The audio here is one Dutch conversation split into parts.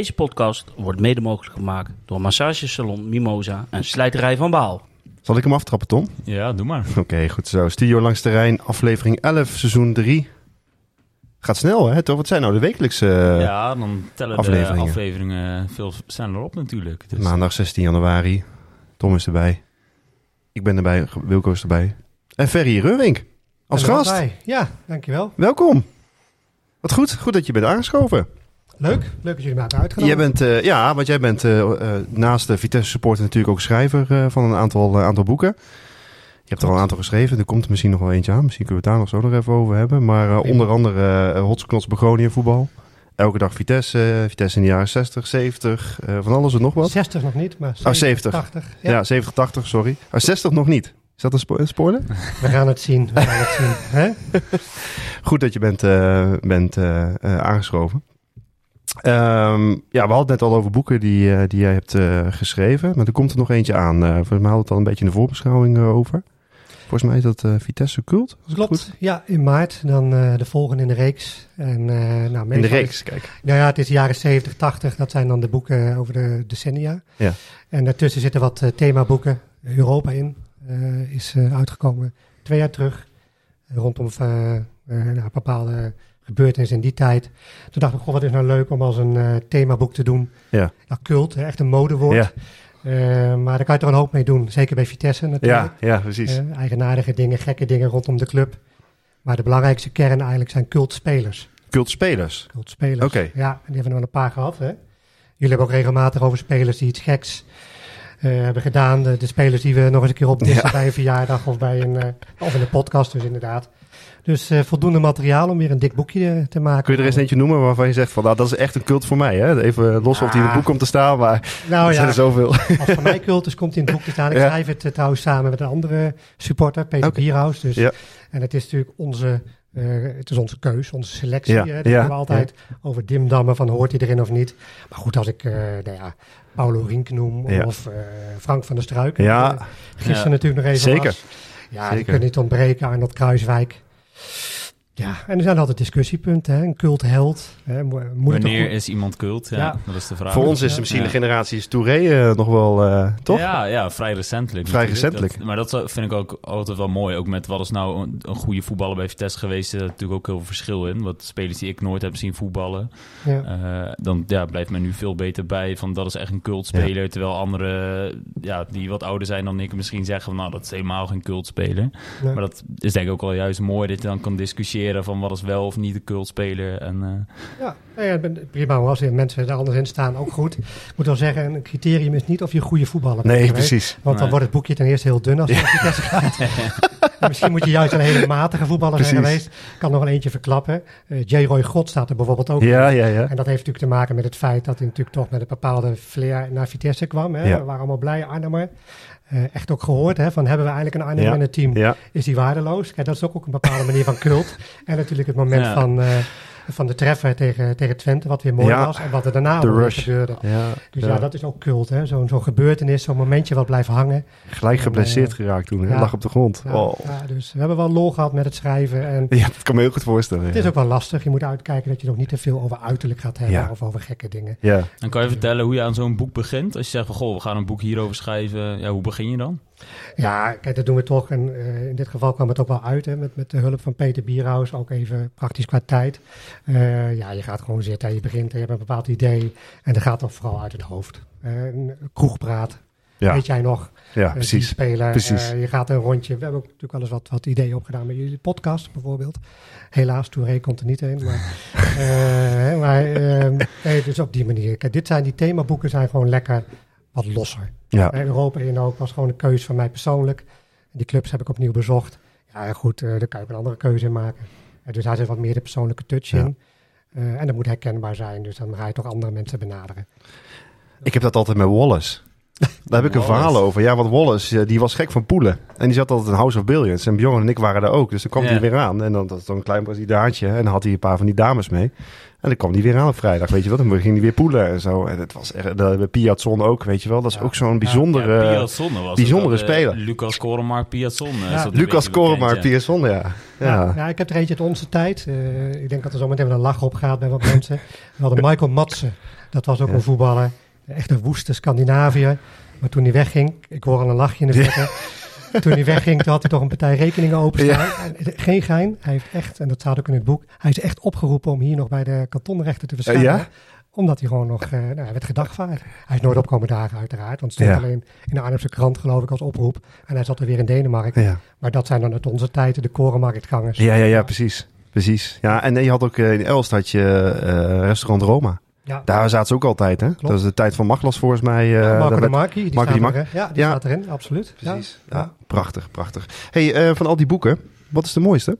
Deze podcast wordt mede mogelijk gemaakt door Massagesalon Mimosa en Slijterij van Baal. Zal ik hem aftrappen, Tom? Ja, doe maar. Oké, goed zo. Studio Langs Terrein, aflevering 11, seizoen 3. Gaat snel, hè? Toch? Wat zijn nou de wekelijkse eh, ja, dan tellen afleveringen. de afleveringen veel sneller op natuurlijk. Dus, maandag 16 januari? Tom is erbij. Ik ben erbij, Wilco is erbij. En Ferry Reurink als gast. Ja, dankjewel. Welkom. Wat goed, goed dat je bent aangeschoven. Leuk. Leuk dat jullie me hebben uitgenodigd. Jij bent, eh, ja, want jij bent eh, eh, naast de Vitesse supporter natuurlijk ook schrijver van een aantal, aantal boeken. Je hebt er al een aantal geschreven. Er komt er misschien nog wel eentje aan. Misschien kunnen we het daar nog zo nog even over hebben. Maar onder andere uh, Hotsknots Begonia voetbal. Elke dag Vitesse. Vitesse in de jaren 60, 70. eh, van alles en nog wat. 60 nog niet, maar Oh, 70. 80. Ja, Ja, 70, 80, sorry. Oh, 60 nog niet. Is dat een, spo een spoiler? We gaan het zien. We gaan het zien. Hè? Goed dat je bent, bent aangeschoven. Ehm, ja, we hadden het net al over boeken die, eh, die jij hebt eh, geschreven. Maar er komt er nog eentje aan. Volgens mij hadden het al een beetje in de voorbeschouwing over. Volgens mij is dat Vitesse Cult. Klopt. Ja, in maart dan de volgende in de reeks. En, nou, In de reeks, kijk. nou ja, het is de jaren 70, 80. Dat zijn dan de boeken over de decennia. Ja. En daartussen zitten wat themaboeken. Europa in is uitgekomen twee jaar terug. Rondom nou, bepaalde gebeurtenissen in die tijd. Toen dacht ik, goh, wat is nou leuk om als een eh, themaboek te doen. Ja. Nou, cult, echt een modewoord. Ja. Eh, maar daar kan je toch een hoop mee doen. Zeker bij Vitesse natuurlijk. Ja, ja, precies. Eh, eigenaardige dingen, gekke dingen rondom de club. Maar de belangrijkste kern eigenlijk zijn cultspelers. Cultspelers. Cultspelers. Oké. Ja, en die hebben we er een paar gehad. Hè? Jullie hebben ook regelmatig over spelers die iets geks hebben gedaan. De, de spelers die we nog eens een keer opdissen Ja. bij een verjaardag of, bij een, of in een podcast dus inderdaad. Dus eh, voldoende materiaal om weer een dik boekje eh, te maken. Kun je er eens eentje noemen waarvan je zegt van nou, dat is echt een cult voor mij. Hè? Even los of die in het Ah. boek komt te staan, maar Nou er zijn ja, er zoveel. als voor mij cultus komt in het boek te staan. Ik Ja. schrijf het eh, trouwens samen met een andere supporter, Peter. Bierhaus. Dus. En het is natuurlijk onze, het is onze keus, onze selectie. Ja, Hè? Daar ja, hebben we altijd over dimdammen van hoort hij erin of niet. Maar goed, als ik nou ja, Paulo Rink noem Ja. of Frank van der Struik. Ja. gisteren natuurlijk nog even Zeker. was. Ja, die Zeker. kunnen niet ontbreken. Arnold Kruiswijk. Ja, en er zijn altijd discussiepunten. Hè? Een cultheld. Hè? Mo- Wanneer is iemand cult? Ja, Ja. dat is de vraag. Voor ons is Ja. misschien Ja. de generatie Touré eh, nog wel, eh, toch? Ja, ja, vrij recentelijk. Vrij natuurlijk. recentelijk. Dat- maar dat vind ik ook altijd wel mooi. Ook met wat is nou een, een goede voetballer bij Vitesse geweest. Er zit natuurlijk ook heel veel verschil in. Wat spelers die ik nooit heb zien voetballen. Ja. eh, dan ja, blijft men nu veel beter bij van dat is echt een cultspeler. Terwijl anderen ja, die wat ouder zijn dan ik misschien zeggen van nou dat is helemaal geen cultspeler. Nee. Maar dat is denk ik ook wel juist mooi dat je dan kan discussiëren van wat is wel of niet een cultspeler. En, eh, Ja, nou ja, ben- prima. hoor. Als er mensen er anders in staan, ook goed. Ik moet wel zeggen, een criterium is niet of je een goede voetballer bent Nee, geweest. precies. Want dan Nee. wordt het boekje ten eerste heel dun als je naar Vitesse gaat. En misschien moet je juist een hele matige voetballer zijn geweest. Ik kan nog wel eentje verklappen. Eh J. Roy God staat er bijvoorbeeld ook Ja, in. ja, ja. En dat heeft natuurlijk te maken met het feit dat hij natuurlijk toch met een bepaalde flair naar Vitesse kwam. Hè. Ja. We waren allemaal blij, Arnhemmer. Eh, echt ook gehoord hè, van hebben we eigenlijk een Arnhem Ja. in het team? Ja, Is die waardeloos? Kijk, dat is ook, ook een bepaalde manier van cult. En natuurlijk het moment Ja. van, eh, van de treffer tegen, tegen Twente, wat weer mooi Ja. was. En wat er daarna ook gebeurde. ja, Dus ja, dat is ook cult, hè? Zo'n zo'n gebeurtenis, zo'n momentje wat blijft hangen. Gelijk geblesseerd Eh, geraakt toen. Hè? ja. Lag op de grond. Ja, Oh. ja, dus we hebben wel lol gehad met het schrijven. En Ja, dat kan me heel goed voorstellen. het ja. is ook wel lastig. Je moet uitkijken dat je nog niet te veel over uiterlijk gaat hebben. Ja. Of over gekke dingen. Ja. dan kan je vertellen hoe je aan zo'n boek begint. Als je zegt van goh, we gaan een boek hierover schrijven. Ja, hoe begin je dan? Ja, kijk, dat doen we toch. En eh, in dit geval kwam het ook wel uit. Hè, met, met de hulp van Peter Bierhaus. Ook even praktisch qua tijd. Eh, ja, je gaat gewoon zitten. Je begint. Je hebt een bepaald idee. En dat gaat toch vooral uit het hoofd. Een kroegpraat. Ja. Weet jij nog? ja, precies. speler. Precies. Je gaat een rondje. We hebben ook natuurlijk wel eens wat, wat ideeën opgedaan met jullie podcast bijvoorbeeld. Helaas, Touré komt er niet heen. Maar, maar eh, nee, dus op die manier. Kijk, dit zijn die themaboeken zijn gewoon lekker wat losser. Ja. Europa in ook was gewoon een keuze van mij persoonlijk. Die clubs heb ik opnieuw bezocht. Ja, goed, eh, daar kan je ook een andere keuze in maken. Eh, dus daar zit wat meer de persoonlijke touch Ja. in. Eh, en dat moet herkenbaar zijn. Dus dan ga je toch andere mensen benaderen. Ik heb dat altijd met Wallace. Daar heb ik een Wallace. verhaal over. Ja, want Wallace, die was gek van poelen. En die zat altijd in House of Billiards. En Bjorn en ik waren daar ook. Dus dan kwam hij weer aan. En dan dat was zo'n klein Braziliaantje. En dan had hij een paar van die dames mee. En dan kwam hij weer aan op vrijdag, weet je wel. Dan ging hij weer poelen en zo. En het was echt, de Piazzon ook, weet je wel. Dat is Ja. ook zo'n bijzondere... Ja, Piazzon was bijzondere dat, eh, speler. Lucas Koremark Piazzon. eh, Ja. Lucas een beetje Koremar, bekend, ja. Piazzon, ja. Ja. Ik heb er eentje uit onze tijd. Eh, ik denk dat er zo meteen wel een lach op gaat bij wat mensen. We hadden Michael Matsen. Dat was ook Ja. een voetballer. Echt een woeste Scandinavië. Maar toen hij wegging, ik hoor al een lachje in de verte. Toen hij wegging, toen had hij toch een partij rekeningen openstaan. En, eh, geen gein. Hij heeft echt, en dat staat ook in het boek, hij is echt opgeroepen om hier nog bij de kantonrechter te verschijnen. ja? Omdat hij gewoon nog, eh, nou, hij werd gedagvaard. Hij is nooit opkomen dagen uiteraard. Want het stond Ja. alleen in de Arnhemse krant geloof ik als oproep. En hij zat er weer in Denemarken. Ja. Maar dat zijn dan uit onze tijd de korenmarktgangers. Ja, ja, ja, precies. Precies. Ja, en je had ook eh, in Elst had je restaurant Roma. Ja. Daar zaten ze ook altijd, hè? Dat is de tijd van Maglas volgens mij. eh, Ja, Marco de die, er? Ja, die Ja. staat erin, absoluut. Precies. Ja. Ja, prachtig, prachtig. Hey, eh, van al die boeken, wat is de mooiste?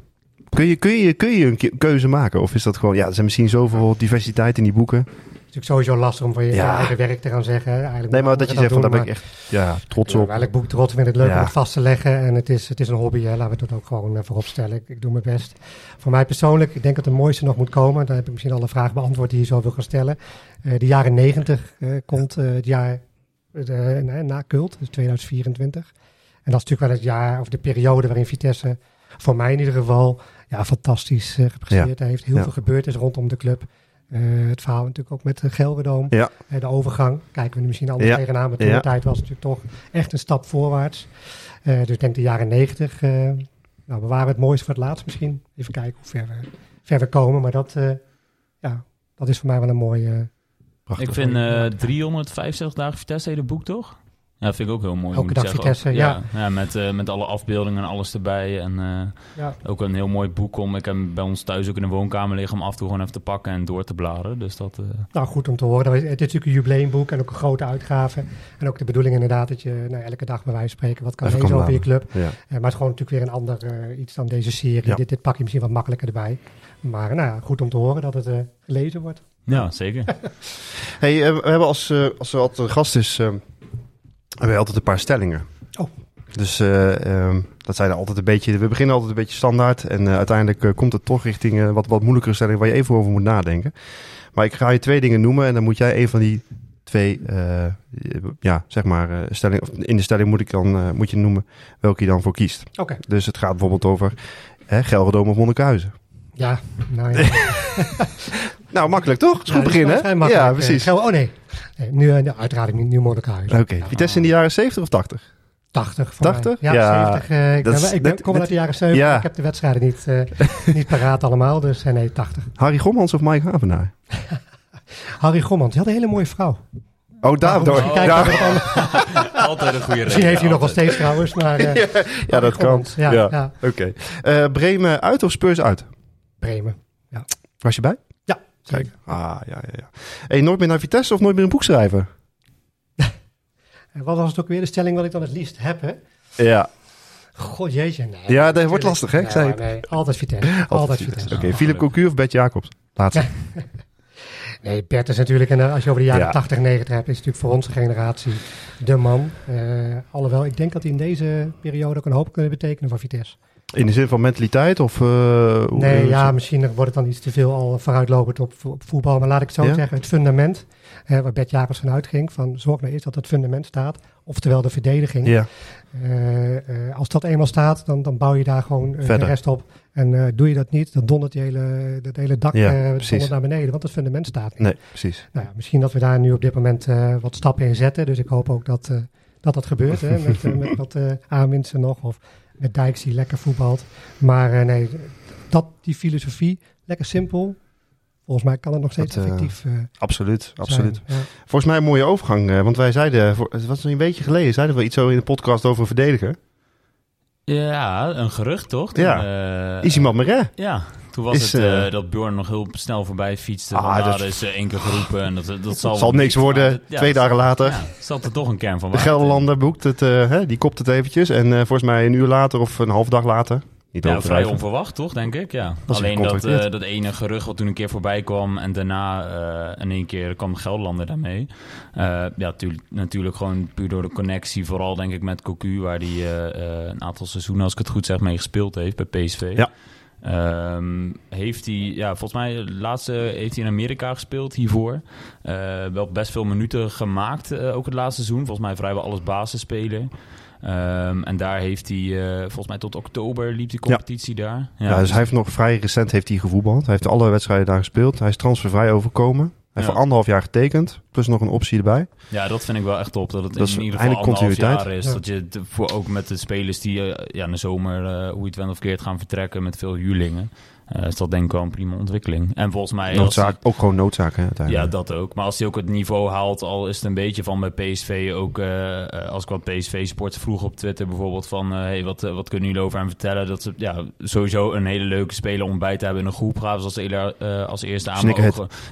Kun je, kun, je, kun je een ke- keuze maken? Of is dat gewoon, ja, er zijn misschien zoveel diversiteit in die boeken. Het is natuurlijk sowieso lastig om van je Ja. eigen werk te gaan zeggen. Eigenlijk Nee, maar dat je zegt van, daar ben ik echt ja, trots op. Ja, welk boek trots vind het leuk Ja. om het vast te leggen. En het is, het is een hobby, hè. laten we het ook gewoon uh, voorop stellen. Ik, ik doe mijn best. Voor mij persoonlijk, ik denk dat het mooiste nog moet komen. Dan heb ik misschien alle vragen beantwoord die je zo wil gaan stellen. Eh, de jaren negentig komt eh, het jaar eh, na- Cult, dus 2024. En dat is natuurlijk wel het jaar, of de periode waarin Vitesse, voor mij in ieder geval, ja, fantastisch eh, gepresteerd heeft. Heel Ja. veel gebeurd is rondom de club. Eh, het verhaal natuurlijk ook met de Gelredoom. Ja. Eh, de overgang, kijken we nu misschien anders Ja. tegenaan. Maar toen Ja. de tijd was het natuurlijk toch echt een stap voorwaarts. Eh, dus ik denk de jaren negentig. eh nou, we waren het mooiste voor het laatst misschien. Even kijken hoe ver we, ver we komen. Maar dat, eh, ja, dat is voor mij wel een mooie... Prachtig. Ik vind eh 365 dagen Vitesse hele boek toch? Ja, vind ik ook heel mooi. Elke dag zeggen. Vitesse, ja. ja. met, eh, met alle afbeeldingen en alles erbij. En eh, ja, ook een heel mooi boek om. Ik heb bij ons thuis ook in de woonkamer liggen om af en toe gewoon even te pakken en door te bladeren. Dus dat. eh, nou, goed om te horen. Dat is- Het is natuurlijk een jubileumboek en ook een grote uitgave. En ook de bedoeling inderdaad dat je nou, elke dag bij wijze van spreken wat kan Even lezen over je club. Ja. Maar het is gewoon natuurlijk weer een ander iets dan deze serie. Ja. Dit, dit pak je misschien wat makkelijker erbij. Maar nou, ja, goed om te horen dat het eh, gelezen wordt. ja, zeker. Hey, we hebben als, eh, als er altijd een gast is, eh, hebben we altijd een paar stellingen. Oh. Dus eh, ehm, dat zijn altijd een beetje, we beginnen altijd een beetje standaard. En eh, uiteindelijk eh, komt het toch richting wat, wat moeilijkere stellingen waar je even over moet nadenken. Maar ik ga je twee dingen noemen en dan moet jij een van die twee, ja, zeg maar, stelling, of in de stelling moet, ik dan, moet je noemen welke je dan voor kiest. Oké, Dus het gaat bijvoorbeeld over hè, Gelredome of Monnikenhuizen. Ja. Nou, ja. Nou, makkelijk toch? Is Ja, goed beginnen. Ja, Eh, precies. Oh nee. nee nu, eh, nou, uiteraard niet, nu Mordekhuis. Oké, Vitesse in de jaren 70 of 80? 80 voor 80? mij. Ja, Ja, 70. eh, ik ben, ik ben, kom uit de jaren 70. Ja. Ik heb de wedstrijden niet, eh, niet paraat allemaal. Dus eh, nee, 80. Harry Gommans of Mike Havenaar? Harry Gommans, die had een hele mooie vrouw. Oh, daardoor. Wat anders. Altijd een goede Misschien heeft hij nog wel steeds trouwens. Maar, eh, ja, dat kan. Gommans, Ja, Ja. ja. Oké. Eh, Bremen uit of Spurs uit? Bremen. Was je bij? Ja, Kijk. Ah, ja, ja, ja. Hey, nooit meer naar Vitesse of nooit meer een boek schrijven? En wat was het ook weer de stelling wat ik dan het liefst heb, hè? Ja. God jeetje, nee. Ja, dat wordt lastig, hè? Ik zei nee, altijd Vitesse. Altijd, Vitesse. Oké, Philip Cocu of Bert Jacobs? Laatste. Nee, Bert is natuurlijk, en eh, als je over de jaren Ja. 80 en 90 hebt, is natuurlijk voor onze generatie de man. Eh, alhoewel, ik denk dat hij in deze periode ook een hoop kunnen betekenen voor Vitesse. In de zin van mentaliteit of... eh, Nee, ja, misschien wordt het dan iets te veel al vooruitlopend op, op voetbal. Maar laat ik het zo Ja? zeggen, het fundament, hè, waar Bert Jacobs van uitging, van zorg nou eerst dat het fundament staat. Oftewel de verdediging. Ja, Eh, eh, als dat eenmaal staat, dan, dan bouw je daar gewoon de rest op. En doe je dat niet, dan dondert die hele, dat hele dak Ja, naar beneden. Want het fundament staat niet. nee, precies. Nou ja, misschien dat we daar nu op dit moment wat stappen in zetten. Dus ik hoop ook dat dat, dat gebeurt. Hè, met, met wat aanwinsten nog. Of met Dijks die lekker voetbalt. Maar eh, nee, dat, die filosofie, lekker simpel. Volgens mij kan het nog steeds Dat, eh, effectief eh, Absoluut, absoluut. zijn. Ja. Volgens mij een mooie overgang, eh, want wij zeiden, het was een beetje geleden, zeiden we iets zo in de podcast over een verdediger. Ja, een gerucht toch? Toen, Ja. Isimad Meret. Ja, toen was Is, het eh, eh, dat Bjorn nog heel snel voorbij fietste. Ah, dat is eh, één keer geroepen en dat, dat zal, Het zal niks worden, ja, twee dagen later. Ja, zat er toch een kern van De. Gelderlander boekt het, hè, die kopt het eventjes. En volgens mij een uur later of een half dag later Niet Ja, vrij onverwacht, toch, denk ik? Ja. Alleen dat, dat ene gerucht wat toen een keer voorbij kwam... en daarna in één keer kwam Gelderlander daarmee. Ja, tuurlijk, natuurlijk gewoon puur door de connectie. Vooral, denk ik, met Cocu... waar hij een aantal seizoenen, als ik het goed zeg, mee gespeeld heeft bij PSV. Ja. Ehm, heeft hij, ja, volgens mij, laatste heeft hij in Amerika gespeeld hiervoor. Eh, wel best veel minuten gemaakt, eh, ook het laatste seizoen. Volgens mij vrijwel alles basisspeler. Ehm, en daar heeft hij, eh, volgens mij tot oktober liep die competitie daar. Ja, dus hij heeft nog vrij recent heeft hij gevoetbald. Hij heeft alle wedstrijden daar gespeeld. Hij is transfervrij overkomen. Ja. voor anderhalf jaar getekend. Plus nog een optie erbij. Ja, dat vind ik wel echt top. Dat het Dat in ieder geval anderhalf jaar is. Ja. Dat je voor ook met de spelers die eh, ja, in de zomer, eh, hoe je het went of keert, gaan vertrekken met veel huurlingen. Eh, is dat denk ik wel een prima ontwikkeling. En volgens mij... als ook gewoon noodzaak hè, ja, dat ook. Maar als hij ook het niveau haalt, al is het een beetje van bij PSV ook... eh, eh, als ik wat PSV-sports vroeg op Twitter bijvoorbeeld van... eh, hey, wat, wat kunnen jullie over hem vertellen? Dat ze ja, sowieso een hele leuke speler om bij te hebben in een groep. Ze als, als eerste aan.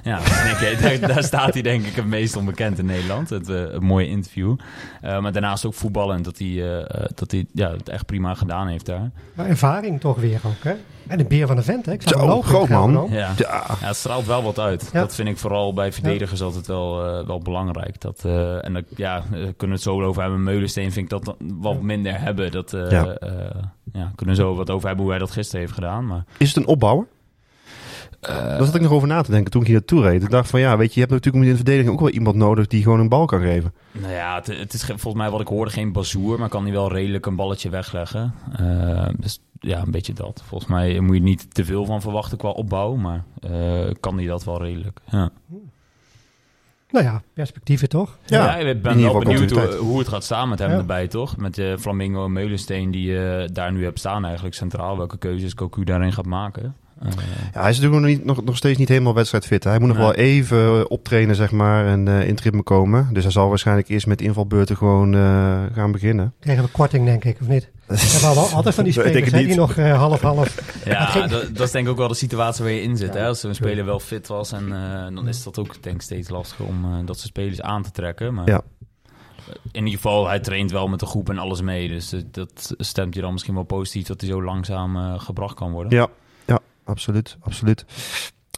Ja, daar, daar staat hij denk ik het meest onbekend in Nederland. Het, een mooie interview. Eh, maar daarnaast ook voetballen. Dat hij, dat hij ja, het echt prima gedaan heeft daar. Maar ervaring toch weer ook, hè? En een beer van de vent, hè? Ik Zo, lopen groot man. Ja. Ja, Ja, het straalt wel wat uit. Ja. Dat vind ik vooral bij verdedigers altijd wel, eh, wel belangrijk. Dat, eh, en dat, ja, eh, kunnen we het zo over hebben. Meulensteen vind ik dat dan wat minder hebben. Dat eh, Ja. eh, ja, kunnen we zo wat over hebben hoe hij dat gisteren heeft gedaan. Maar, is het een opbouwer? Eh, Daar zat ik nog over na te denken toen ik hier naartoe reed. Ik dacht van ja, weet je, je hebt natuurlijk in de verdediging ook wel iemand nodig die gewoon een bal kan geven. Nou ja, het, het is ge- volgens mij wat ik hoorde geen bazoer, maar kan hij wel redelijk een balletje wegleggen. Eh, dus ja, een beetje dat. Volgens mij moet je niet te veel van verwachten qua opbouw, maar eh, kan hij dat wel redelijk. Ja, Nou ja, perspectieven toch? Ja, ik ben wel benieuwd hoe, het gaat staan met hem Ja. erbij, toch? Met eh, Flamingo en Meulensteen die je daar nu hebt staan eigenlijk centraal. Welke keuzes Cocu daarin gaat maken. Eh, Ja, hij is natuurlijk nog, niet, nog, nog steeds niet helemaal wedstrijdfit. Hij moet nog Nee. wel even eh, optrainen, zeg maar, en eh in het ritme komen. Dus hij zal waarschijnlijk eerst met invalbeurten gewoon eh, gaan beginnen. Kregen we korting, denk ik, of niet? We hebben altijd van die Ik denk spelers hè, die nog half-half... Ja, dat, dat is denk ik ook wel de situatie waar je in zit. Ja, hè? Als zo'n speler wel fit was, en eh, dan is dat ook denk ik steeds lastiger om eh, dat soort spelers aan te trekken. Maar Ja. in ieder geval, hij traint wel met de groep en alles mee. Dus dat stemt je dan misschien wel positief dat hij zo langzaam gebracht kan worden. Ja absoluut. absoluut.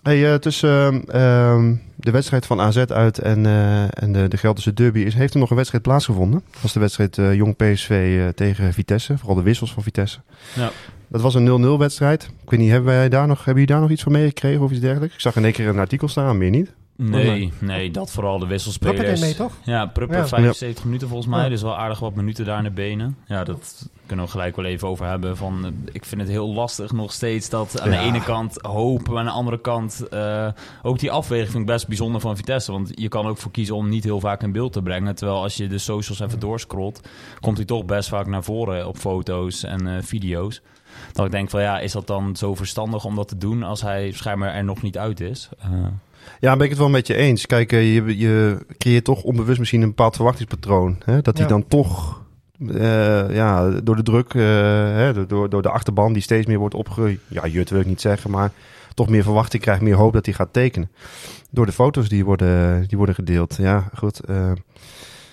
Hey, eh, tussen ehm, de wedstrijd van AZ uit en, eh, en de, de Gelderse derby is, heeft er nog een wedstrijd plaatsgevonden. Dat was de wedstrijd eh, Jong PSV tegen Vitesse. Vooral de wissels van Vitesse. Ja. Dat was een 0-0 wedstrijd. Ik weet niet, hebben, wij daar nog, hebben jullie daar nog iets van meegekregen of iets dergelijks? Ik zag in één keer een artikel staan, meer niet. Nee, nee, dat vooral de Pruppen wisselspelers. deed mee, toch? Ja, Pruppen Ja. 75 minuten volgens mij. Dus wel aardig wat minuten daar in de benen. Ja, dat kunnen we gelijk wel even over hebben. Van, eh, ik vind het heel lastig nog steeds dat aan Ja. de ene kant hoop, maar aan de andere kant eh, ook die afweging vind ik best bijzonder van Vitesse. Want je kan ook voor kiezen om niet heel vaak in beeld te brengen. Terwijl als je de socials even doorscrollt, komt hij toch best vaak naar voren op foto's en eh, video's. Dat ik denk van ja, is dat dan zo verstandig om dat te doen als hij schijnbaar er nog niet uit is? Eh, Ja, ben ik het wel met je eens. Kijk, eh, je, je creëert toch onbewust misschien een bepaald verwachtingspatroon. Hè? Dat hij Ja. dan toch eh, ja, door de druk, eh, hè, door, door de achterban die steeds meer wordt opge... Ja, jut wil ik niet zeggen, maar toch meer verwachting krijgt, meer hoop dat hij gaat tekenen. Door de foto's die worden, die worden gedeeld. Ja, goed. eh,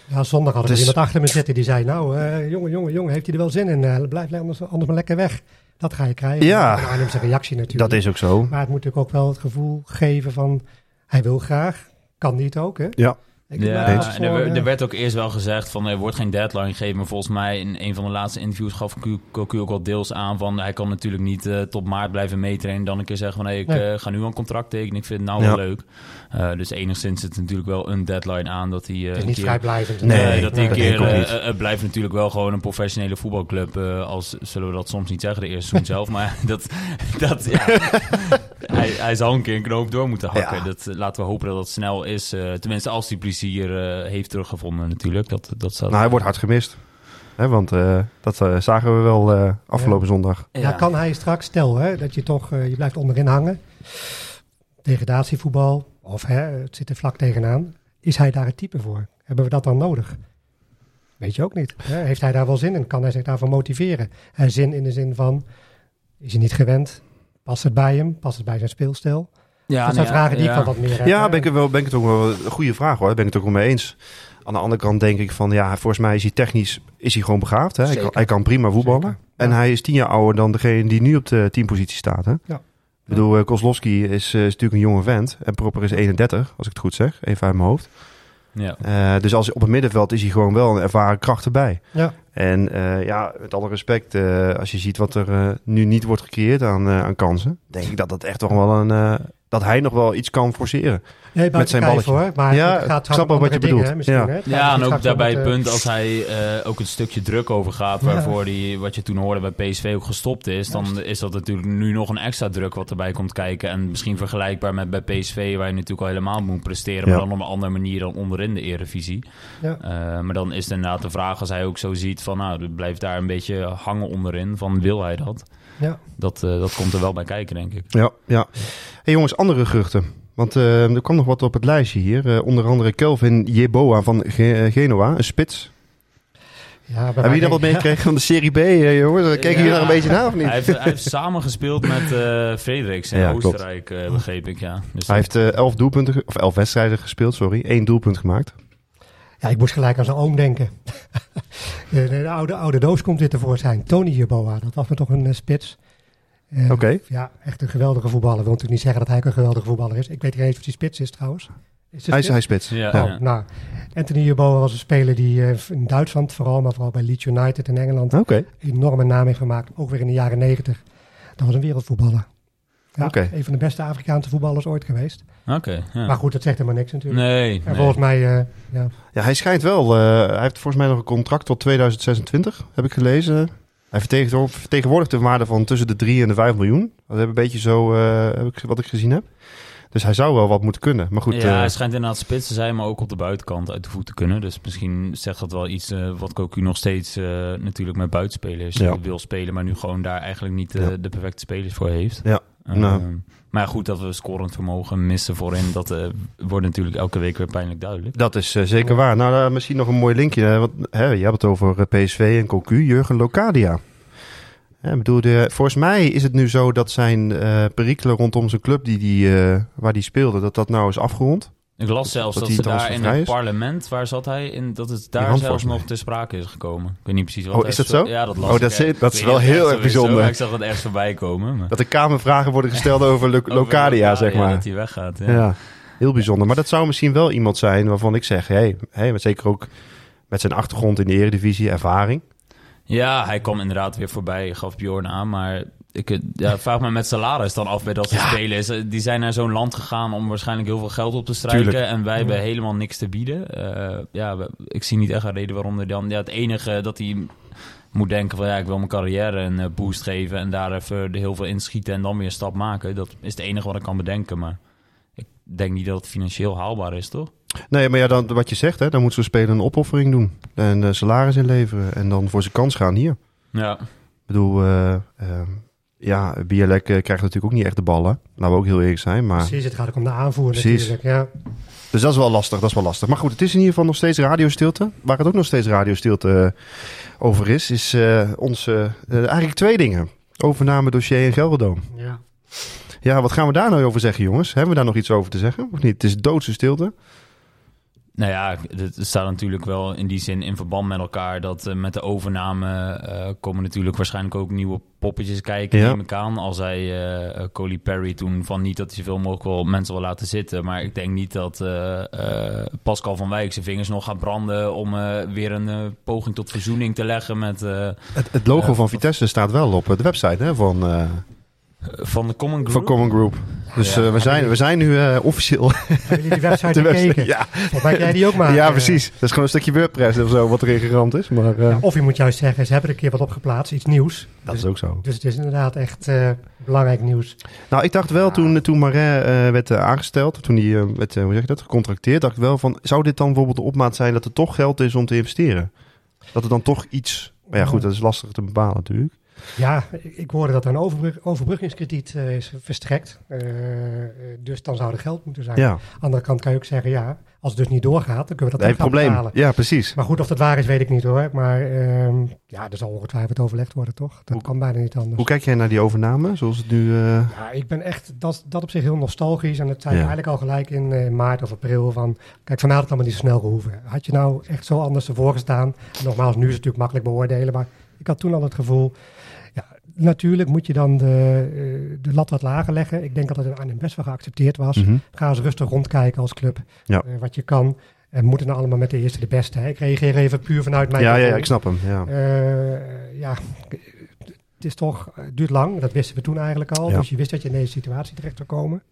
Ja, zondag had er Het is- iemand achter me zitten die zei... Nou, jongen, jongen, jongen, heeft hij er wel zin in? Blijf anders, anders maar lekker weg. Dat ga je krijgen. Ja. En Arnhem zijn reactie natuurlijk. dat is ook zo. Maar het moet natuurlijk ook wel het gevoel geven van... Hij wil graag, kan niet ook, hè? Ja. Ik Ja, en er, werd- er werd ook eerst wel gezegd van er wordt geen deadline gegeven. Maar volgens mij in een van de laatste interviews gaf Cocu ook wel deels aan van hij kan natuurlijk niet eh, tot maart blijven meetrainen. Dan een keer zeggen van hey, ik Nee. eh, ga nu een contract tekenen. Ik vind het nou Ja. wel leuk. Eh, dus enigszins zit natuurlijk wel een deadline aan dat hij eh, Het is niet keer... vrijblijvend. Nee, Nee, dat hij een keer eh, het blijft natuurlijk wel gewoon een professionele voetbalclub. eh, als zullen we dat soms niet zeggen, de eerste seizoen zelf. Maar dat, dat ja, hij, hij zal een keer een knoop door moeten hakken. Ja. Dat, laten we hopen dat dat snel is. eh, tenminste, als hij plezier heeft teruggevonden natuurlijk. Dat, dat staat, Nou, hij wordt hard gemist. Hè, want eh, dat zagen we wel eh, afgelopen zondag. Ja. kan hij straks, stel hè, dat je toch, eh, je blijft onderin hangen. Degradatievoetbal, of hè, het zit er vlak tegenaan. Is hij daar het type voor? Hebben we dat dan nodig? Weet je ook niet. Hè? Heeft hij daar wel zin in? Kan hij zich daarvoor motiveren? En zin in de zin van, is hij niet gewend? Past het bij hem? Past het bij zijn speelstijl? Ja, dat zijn nee, vragen die ja. ik van wat meer heb. Ja, ben ik, er wel, ben ik het ook wel een goede vraag hoor. Daar ben ik het ook wel mee eens. Aan de andere kant denk ik van, ja, volgens mij is hij technisch is hij gewoon begaafd. Hè? Hij, kan, hij kan prima voetballen. Zeker, En ja. hij is tien jaar ouder dan degene die nu op de teampositie staat. Hè? Ja. Ik bedoel, eh, Kozlowski is, eh, is natuurlijk een jonge vent. En Proper is 31, als ik het goed zeg. Even uit mijn hoofd. Ja. Eh, dus als, op het middenveld is hij gewoon wel een ervaren kracht erbij. Ja. En eh, ja, met alle respect, eh, als je ziet wat er eh, nu niet wordt gecreëerd aan, eh, aan kansen, denk ik dat dat echt toch wel een. Dat hij nog wel iets kan forceren. Nee, Met zijn balletje. hoor. Maar Ja, het gaat ik snap wel wat je dingen, bedoelt. hè, misschien, Ja. hè. En ook daarbij het punt als hij eh, ook een stukje druk overgaat, Ja. waarvoor die, wat je toen hoorde bij PSV ook gestopt is, dan is dat natuurlijk nu nog een extra druk wat erbij komt kijken. En misschien vergelijkbaar met bij PSV, waar je natuurlijk al helemaal moet presteren, maar dan op een andere manier dan onderin de Eredivisie. Ja. Eh, maar dan is het inderdaad de vraag, als hij ook zo ziet van, nou, blijft daar een beetje hangen onderin, van wil hij dat? Ja. Dat, eh, dat komt er wel bij kijken, denk ik. Ja, ja. Hey jongens, andere geruchten. Want eh, er kwam nog wat op het lijstje hier. Eh, onder andere Kelvin Jeboa van Ge- Genoa, een spits. Ja, Hebben jullie dat wat meegekregen van de Serie B, eh, jongens? Kijken jullie Ja. daar een beetje naar of niet? Hij heeft, hij heeft samengespeeld met eh Frederiks in Ja. Oostenrijk, eh, begreep ik, ja. Dus Hij heeft eh, elf doelpunten, of elf wedstrijden gespeeld, sorry. Eén doelpunt gemaakt. Ja, ik moest gelijk aan zijn oom denken. De, de oude, oude doos komt weer tevoorschijn. Tony Jeboa, dat was me toch een eh, spits. Eh, Oké. Ja, echt een geweldige voetballer. Wil natuurlijk niet zeggen dat hij ook een geweldige voetballer is. Ik weet niet eens of hij spits is trouwens. Is Hij is, spits? hij spits. Ja, nou, Anthony Jeboa was een speler die eh, in Duitsland vooral, maar vooral bij Leeds United in Engeland, Oké. een enorme naam heeft gemaakt. Ook weer in de jaren negentig. Dat was een wereldvoetballer. Ja, Oké. Een van de beste Afrikaanse voetballers ooit geweest. Oké, ja. Maar goed, dat zegt helemaal niks natuurlijk. Nee, En nee. volgens mij, eh, ja, Ja, hij schijnt wel. eh, hij heeft volgens mij nog een contract tot 2026, heb ik gelezen. Hij vertegenwoordigt, een waarde van tussen de 3 en de 5 miljoen. Dat heb een beetje zo eh, heb ik, wat ik gezien heb. Dus hij zou wel wat moeten kunnen. Maar goed, ja, hij schijnt inderdaad spits te zijn, maar ook op de buitenkant uit de voet te kunnen. Dus misschien zegt dat wel iets eh, wat Cocu nog steeds eh, natuurlijk met buitenspelers Ja. wil spelen, maar nu gewoon daar eigenlijk niet Ja. de perfecte spelers voor heeft. Ja, Eh, nou. Maar ja, goed dat we scorend vermogen missen voorin, dat eh, wordt natuurlijk elke week weer pijnlijk duidelijk. dat is eh, zeker waar. Nou, eh, misschien nog een mooi linkje. want hè, je hebt het over PSV en Cocu, Jurgen Locadia. Ik bedoel, volgens mij is het nu zo dat zijn perikelen rondom zijn club die die, waar die speelde, dat dat nou is afgerond. Ik las zelfs dat dat, ze daar in het is? parlement, waar zat hij, in, dat het daar zelfs nog ter sprake is gekomen. Ik weet niet precies wat Oh, is dat zo? Ja, dat las Oh, ik dat is- dat is wel heel erg zo bijzonder. Ik zag het ergens voorbij komen. maar- Dat er kamervragen worden gesteld over Lo- Over Locadia, zeg ja, maar. dat hij weggaat, ja. Ja. heel bijzonder. Maar dat zou misschien wel iemand zijn waarvan ik zeg, hey, hey, met zeker ook met zijn achtergrond in de eredivisie, ervaring. Ja, hij kwam inderdaad weer voorbij, gaf Bjorn aan. Maar ik eh, ja, vraag me met salaris dan af bij dat soort Ja. spelers. Eh, Die zijn naar zo'n land gegaan om waarschijnlijk heel veel geld op te strijken. Tuurlijk. En wij hebben helemaal niks te bieden. Eh, ja, ik zie niet echt een reden waarom er dan... Ja, het enige dat hij moet denken van... Ja, ik wil mijn carrière een boost geven... en daar even heel veel inschieten en dan weer een stap maken. Dat is het enige wat ik kan bedenken. Maar ik denk niet dat het financieel haalbaar is, toch? Nee, maar ja, dan, wat je zegt, hè, dan moet zo'n speler een opoffering doen. En eh, salaris inleveren. En dan voor zijn kans gaan hier. Ja, Ik bedoel, eh, eh, ja, Bielek eh, krijgt natuurlijk ook niet echt de ballen. Laten we ook heel eerlijk zijn. Maar, precies. Het gaat ook om de aanvoer Precies. natuurlijk. Ja. dus dat is wel lastig, dat is wel lastig. Maar goed, het is in ieder geval nog steeds radiostilte. Waar het ook nog steeds radiostilte eh, over is, is eh onze, eigenlijk twee dingen. Overname dossier in Gelderdoom. Ja. Ja, wat gaan we daar nou over zeggen, jongens? Hebben we daar nog iets over te zeggen? Of niet? Het is doodse stilte. Nou ja, het staat natuurlijk wel in die zin in verband met elkaar dat eh, met de overname eh, komen natuurlijk waarschijnlijk ook nieuwe poppetjes kijken, Ja. neem ik aan. Al zei Coley Perry toen van niet dat hij zoveel mogelijk wel mensen wil laten zitten. Maar ik denk niet dat Pascal van Wijk zijn vingers nog gaat branden om weer een poging tot verzoening te leggen met Het, het logo van Vitesse staat wel op de website hè, van, van de Common Group. van Common Group. Dus Ja. eh, we, zijn, we zijn nu eh, officieel Hebben jullie die website bekeken? Ja, Volgens mij kan jij die ook maken. ja, precies. Dat is gewoon een stukje WordPress of zo wat erin geramd is. Maar eh, Ja, of je moet juist zeggen, ze hebben er een keer wat opgeplaatst, iets nieuws. dat dus, is ook zo. dus het is inderdaad echt eh, belangrijk nieuws. Nou, ik dacht wel toen, toen Marais eh, werd eh, aangesteld, toen hij eh, werd, eh, hoe zeg je dat, gecontracteerd, dacht ik wel van, zou dit dan bijvoorbeeld de opmaat zijn dat er toch geld is om te investeren? Dat er dan toch iets, maar ja goed, dat is lastig te bepalen natuurlijk. Ja, ik hoorde dat er een overbrug, overbruggingskrediet eh, is verstrekt. Eh, eh, dus dan zou er geld moeten zijn. Ja, Aan de andere kant kan je ook zeggen, ja, als het dus niet doorgaat, dan kunnen we dat nee, probleem. betalen. Ja, precies. Maar goed, of dat waar is, weet ik niet hoor. Maar ehm, ja, er zal ongetwijfeld overlegd worden, toch? Dat Hoe- kan bijna niet anders. Hoe kijk jij naar die overname, zoals het nu... Ja, ik ben echt dat, dat op zich heel nostalgisch. En dat zei Ja. eigenlijk al gelijk in maart of april. Van, kijk, van mij had het allemaal niet zo snel gehoeven. Had je nou echt zo anders ervoor gestaan? Nogmaals, nu is het natuurlijk makkelijk beoordelen. Maar ik had toen al het gevoel... Ja, natuurlijk moet je dan de, eh, de lat wat lager leggen. Ik denk dat het aan hem best wel geaccepteerd was. mhm. Ga eens rustig rondkijken als club. Ja. eh, wat je kan. En moeten nou allemaal met de eerste de beste. Hè? Ik reageer even puur vanuit mijn Ja, ja, ik snap hem. Ja. Eh, ja, het is toch, het duurt lang. Dat wisten we toen eigenlijk al. Ja. Dus je wist dat je in deze situatie terecht zou komen.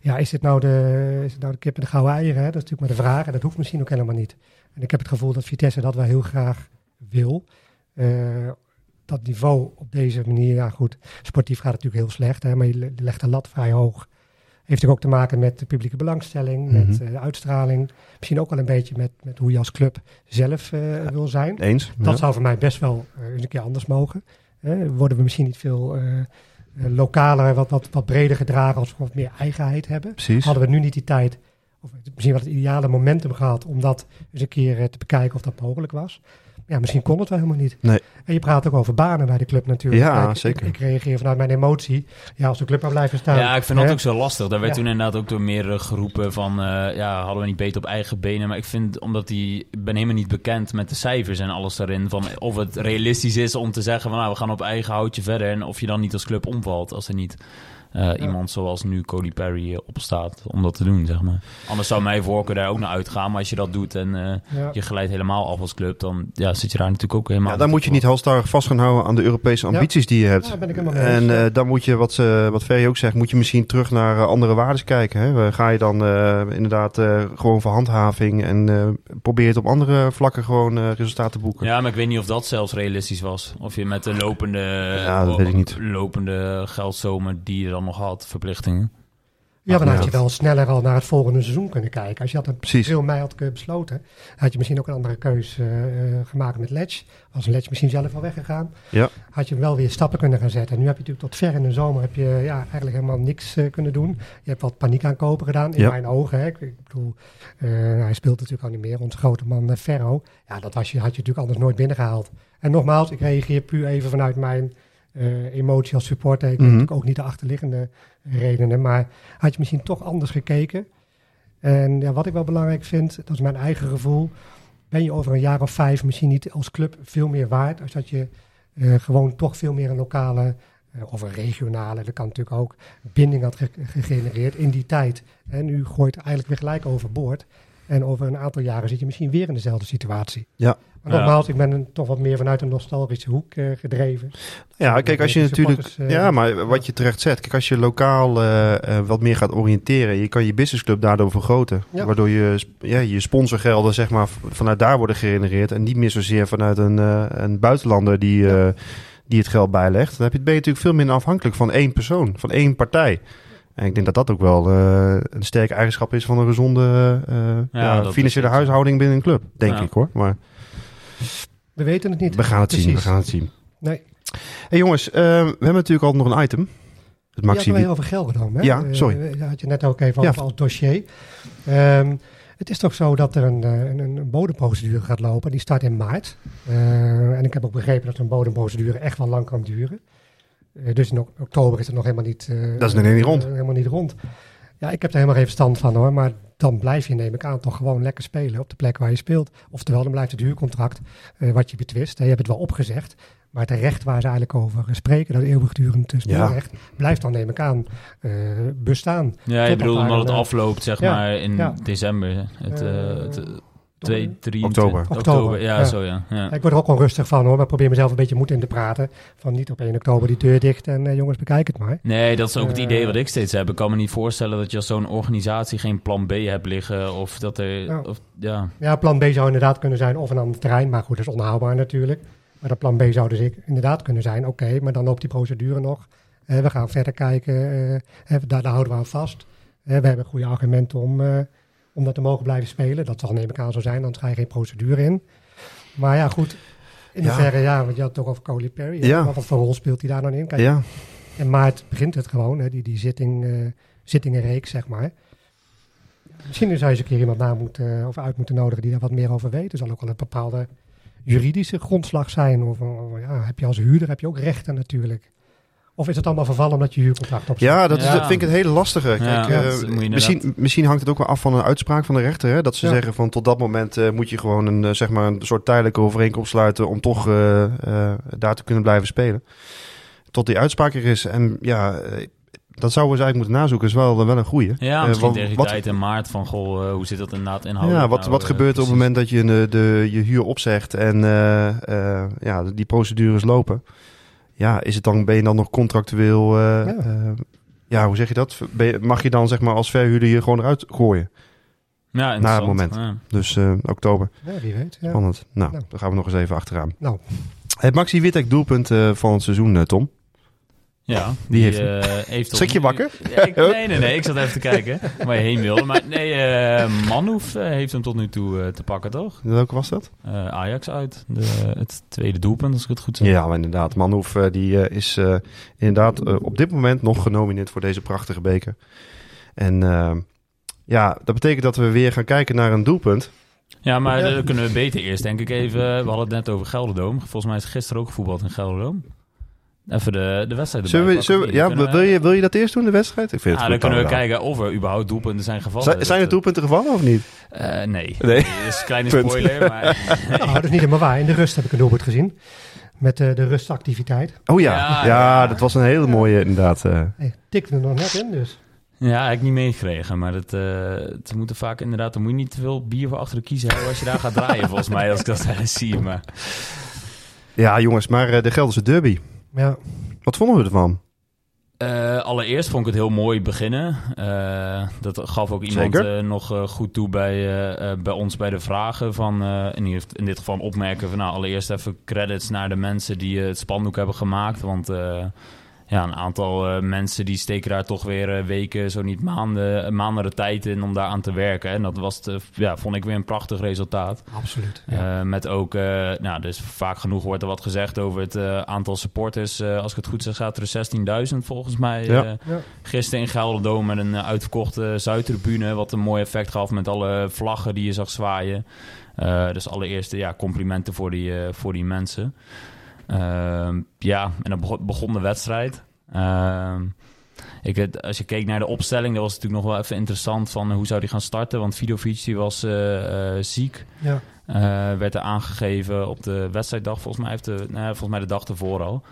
Ja, is dit nou de, is het nou de kip en de gouden eieren? Hè? Dat is natuurlijk maar de vraag. En dat hoeft misschien ook helemaal niet. En ik heb het gevoel dat Vitesse dat wel heel graag wil. Eh, dat niveau op deze manier, ja goed, sportief gaat het natuurlijk heel slecht. Hè? Maar je le- je legt de lat vrij hoog. Heeft natuurlijk ook te maken met de publieke belangstelling, met Mhm. eh, de uitstraling. Misschien ook wel een beetje met, met hoe je als club zelf eh, wil zijn. Eens? Dat Ja. zou voor mij best wel eens een keer anders mogen. Hè, worden we misschien niet veel lokaler, wat, wat, wat breder gedragen als we wat meer eigenheid hebben. Precies. Hadden we nu niet die tijd, of misschien wel het ideale momentum gehad om dat eens een keer te bekijken of dat mogelijk was. Ja, misschien kon het wel helemaal niet. Nee. En je praat ook over banen bij de club natuurlijk. Ja, Kijk, zeker. Ik, ik reageer vanuit mijn emotie. Ja, als de club maar blijven staan. Ja, ik vind dat ook zo lastig. Daar werd Ja. toen inderdaad ook door meerdere geroepen van... eh, ja, hadden we niet beter op eigen benen. Maar ik vind, omdat die... Ik ben helemaal niet bekend met de cijfers en alles daarin. Van of het realistisch is om te zeggen van... Nou, we gaan op eigen houtje verder. En of je dan niet als club omvalt als er niet... eh, Iemand zoals nu Cody Perry eh, opstaat om dat te doen, zeg maar. Anders zou mijn voorkeur daar ook naar uitgaan. Maar als je dat doet en eh, Ja. je glijdt helemaal af als club... dan ja, zit je daar natuurlijk ook helemaal... Ja, dan moet je niet halstarrig vast gaan houden aan de Europese ambities die je hebt. Ja, ben ik helemaal mee eens, En eh, dan moet je, wat, ze wat Ferry ook zegt, moet je misschien terug naar andere waarden kijken. Hè? Ga je dan eh, inderdaad eh, gewoon voor handhaving en eh, probeer je het op andere vlakken gewoon eh, resultaten te boeken. Ja, maar ik weet niet of dat zelfs realistisch was. Of je met de lopende, Ja, dat weet ik niet. lopende geldzomer die je dan nog had, verplichtingen. Ja, dan had je wel sneller al naar het volgende seizoen kunnen kijken. Als je dat in Precies. april, mei had besloten, had je misschien ook een andere keus eh, eh, gemaakt met Ledge. Was Ledge misschien zelf al weggegaan, Ja. had je wel weer stappen kunnen gaan zetten. En nu heb je natuurlijk tot ver in de zomer heb je, ja, eigenlijk helemaal niks eh, kunnen doen. Je hebt wat paniek aankopen gedaan, in Ja. mijn ogen. Hè. Ik, ik bedoel, hij speelt natuurlijk al niet meer, onze grote man Ferro. Ja, dat was je, had je natuurlijk anders nooit binnengehaald. En nogmaals, ik reageer puur even vanuit mijn eh, emotie als supporter. Ik Mhm. natuurlijk ook niet de achterliggende redenen, maar had je misschien toch anders gekeken. En ja, wat ik wel belangrijk vind, dat is mijn eigen gevoel. Ben je over een jaar of vijf misschien niet als club veel meer waard? Als dat je eh, gewoon toch veel meer een lokale eh, of een regionale, dat kan natuurlijk ook, binding had ge- gegenereerd in die tijd. En nu gooit eigenlijk weer gelijk overboord. En over een aantal jaren zit je misschien weer in dezelfde situatie. Ja. Maar Ja. nogmaals, ik ben een- toch wat meer vanuit een nostalgische hoek eh, gedreven. Ja, kijk, als je natuurlijk. eh, Ja, maar wat je terecht zet. Kijk, als je lokaal eh, wat meer gaat oriënteren. Je kan je businessclub daardoor vergroten. Ja. Waardoor je, ja, je sponsorgelden, zeg maar, vanuit daar worden gegenereerd. En niet meer zozeer vanuit een, eh, een buitenlander die, eh, die het geld bijlegt. Dan heb je, ben je natuurlijk veel minder afhankelijk van één persoon, van één partij. En ik denk dat dat ook wel eh, een sterke eigenschap is van een gezonde eh, ja, financiële is- huishouding binnen een club. Denk Ja. ik hoor. Maar We weten het niet. we gaan het zien. We gaan het zien. Nee. Hey jongens, eh, we hebben natuurlijk altijd nog een item. Het Maxi. het wel over Gelredome, hè? Ja, Eh, sorry. Daar had je net ook even Ja. over als dossier. Ehm, het is toch zo dat er een, eh, een, een bodemprocedure gaat lopen. Die start in maart. Eh, en ik heb ook begrepen dat een bodemprocedure echt wel lang kan duren. Eh, dus in ok- oktober is het nog helemaal niet... eh, Dat is nog niet rond. eh, helemaal niet rond. Ja, ik heb er helemaal geen verstand van hoor. Maar dan blijf je, neem ik aan, toch gewoon lekker spelen op de plek waar je speelt. Oftewel, dan blijft het huurcontract eh, wat je betwist. hè, Je hebt het wel opgezegd. Maar het recht waar ze eigenlijk over spreken, dat eeuwigdurend Ja. speelrecht, blijft dan, neem ik aan, eh, bestaan. Ja, je bedoelt omdat het afloopt, zeg ja, maar, in ja. december. Het, eh, het, 2, 3, Oktober. oktober. Oktober, Ja, ja. zo ja. ja. Ik word er ook wel rustig van hoor, maar ik probeer mezelf een beetje moed in te praten. Van niet op 1 oktober die deur dicht en eh, jongens, bekijk het maar. Nee, dat is ook het Eh, idee wat ik steeds heb. Ik kan me niet voorstellen dat je als zo'n organisatie geen plan B hebt liggen. Of dat er... Ja. Of, ja. Ja, plan B zou inderdaad kunnen zijn of een ander terrein, maar goed, dat is onhaalbaar natuurlijk. Maar dat plan B zou dus ik- inderdaad kunnen zijn, oké, maar dan loopt die procedure nog. Eh, we gaan verder kijken, eh, daar, daar houden we aan vast. We hebben goede argumenten om, eh, om dat te mogen blijven spelen. Dat zal neem ik aan zo zijn, anders ga je geen procedure in. Maar ja, goed, In Ja. hoeverre, ja, want je had het toch over Coley Perry. Ja. Wat, voor rol speelt hij daar dan in? Kijk, Ja, In maart begint het gewoon, hè, die, die zitting, eh, zittingenreeks, zeg maar. Misschien zou je eens een keer iemand na moeten, of uit moeten nodigen die daar wat meer over weet. Er zal ook wel een bepaalde juridische grondslag zijn. Of, of, ja, heb je als huurder heb je ook rechten natuurlijk. Of is het allemaal vervallen omdat je huurcontract op ja dat is, Ja. dat vind ik het hele lastige. Kijk, Ja, eh, inderdaad- misschien, misschien hangt het ook wel af van een uitspraak van de rechter. Hè? Dat ze Ja. zeggen van tot dat moment eh, moet je gewoon een, eh, zeg maar een soort tijdelijke overeenkomst sluiten om toch eh, eh, daar te kunnen blijven spelen. Tot die uitspraak er is. En ja, dat zouden we eens eigenlijk moeten nazoeken. Is wel, wel een goeie. Ja, Eh, misschien wat- tegen die wat- tijd in maart van, goh, hoe zit dat inderdaad inhoudelijk? Ja, wat, nou, wat gebeurt er op het moment dat je de, de, je huur opzegt en eh, eh, ja, die procedures lopen? Ja, is het dan, ben je dan nog contractueel... eh, Ja. ja. ja, hoe zeg je dat? Ben je- mag je dan zeg maar als verhuurder je gewoon eruit gooien? Ja, Na het moment. Ja. Dus eh, oktober, Ja, wie weet. Ja. spannend. Nou, Nou. dan gaan we nog eens even achteraan. Nou. Het Maxi Wittek doelpunt eh, van het seizoen, eh, Tom. Ja, Wie heeft eh, heeft Schrik je wakker? Ik- nee, nee, nee. Ik zat even te kijken waar je heen wilde. Maar nee, eh Manhoef eh, heeft hem tot nu toe te pakken, toch? Welke was dat? Ajax uit. De, het tweede doelpunt, als ik het goed zeg. Ja, maar inderdaad. Manhoef die, is inderdaad op dit moment nog genomineerd voor deze prachtige beker. En ja, dat betekent dat we weer gaan kijken naar een doelpunt. Ja, maar Ja. dan kunnen we beter eerst, denk ik, even... We hadden het net over Gelderdoom. Volgens mij is gisteren ook gevoetbald in Gelderdoom. Even de, de wedstrijd erbij Zullen we, pakken, zullen we- ja, wil, je, wil je dat eerst doen, de wedstrijd? Ik vind Ja, het dan goed, kunnen we kijken of er überhaupt doelpunten zijn gevallen. Zijn, zijn er Dat, doelpunten gevallen of niet? eh, nee. Nee. Dat is een kleine spoiler, maar... Nou, dat is niet helemaal waar. In de rust heb ik een doelpunt gezien. Met eh, de rustactiviteit. Oh ja, Ja, ja, ja. dat was een hele mooie inderdaad. eh. Hey, tikte er nog net in, dus. Ja, heb ik niet meegekregen. Maar het, eh het moeten vaak inderdaad... Dan moet je niet te veel bier voor achter de kiezen hebben als je daar gaat draaien, volgens mij. Als ik dat zie, maar... Ja, jongens, maar eh, de Gelderse derby. Ja, Wat vonden we ervan? Eh, allereerst vond ik het heel mooi beginnen. Eh, dat gaf ook iemand eh, nog eh, goed toe bij, bij ons bij de vragen. Van, eh, in, in dit geval opmerken van nou, allereerst even credits naar de mensen die het spandoek hebben gemaakt. Want eh, ja, een aantal eh, mensen die steken daar toch weer eh, weken, zo niet maanden, maanden de tijd in om daar aan te werken. En dat was, eh, ja, vond ik weer een prachtig resultaat. absoluut. Ja. Eh, met ook, eh, nou, dus vaak genoeg wordt er wat gezegd over het eh, aantal supporters. Eh, als ik het goed zeg, zaten er 16.000 volgens mij. Ja. eh, Ja. gisteren in Gelderdoom met een eh, uitverkochte Zuidtribune. Wat een mooi effect gaf met alle vlaggen die je zag zwaaien. Eh, dus allereerst ja, complimenten voor die, eh, voor die mensen. Ehm, ja, en dan begon, begon de wedstrijd. Ehm, ik, het- als je keek naar de opstelling, dat was natuurlijk nog wel even interessant van eh, hoe zou die gaan starten. Want Vidovic die was eh, eh, ziek. Ja. Eh, werd er aangegeven op de wedstrijddag, volgens mij, heeft de, nee, volgens mij de dag ervoor al.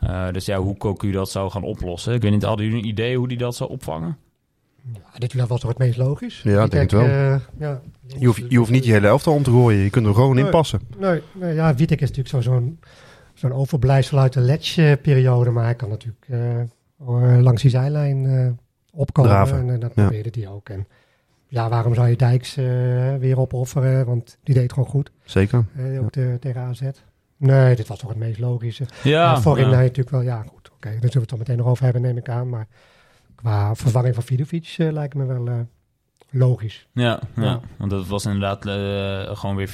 Eh, dus ja, hoe Cocu dat zou gaan oplossen. Ik weet niet, hadden jullie een idee hoe die dat zou opvangen? Ja, dit was toch het meest logisch? Ja, Ik denk het wel. ja. Je hoeft, je hoeft niet je hele elftal om te gooien. Je kunt er gewoon in passen. Nee, nee, ja, Wietek is natuurlijk zo- zo'n overblijfsel uit de Ledge-periode. Maar hij kan natuurlijk eh, eh, langs die zijlijn eh, opkomen. Draven. En, dat Ja. probeerde hij ook. En ja, waarom zou je Dijks weer opofferen? Want die deed gewoon goed. Zeker. eh, ook de, tegen AZ. Nee, dit was toch het meest logische. Ja, Ja, voorin ja. hij natuurlijk wel, ja goed, oké. daar zullen we het dan meteen nog over hebben, neem ik aan. Maar qua vervanging van Vidovic lijkt me wel logisch. Ja, ja. Ja. want dat was inderdaad eh, gewoon weer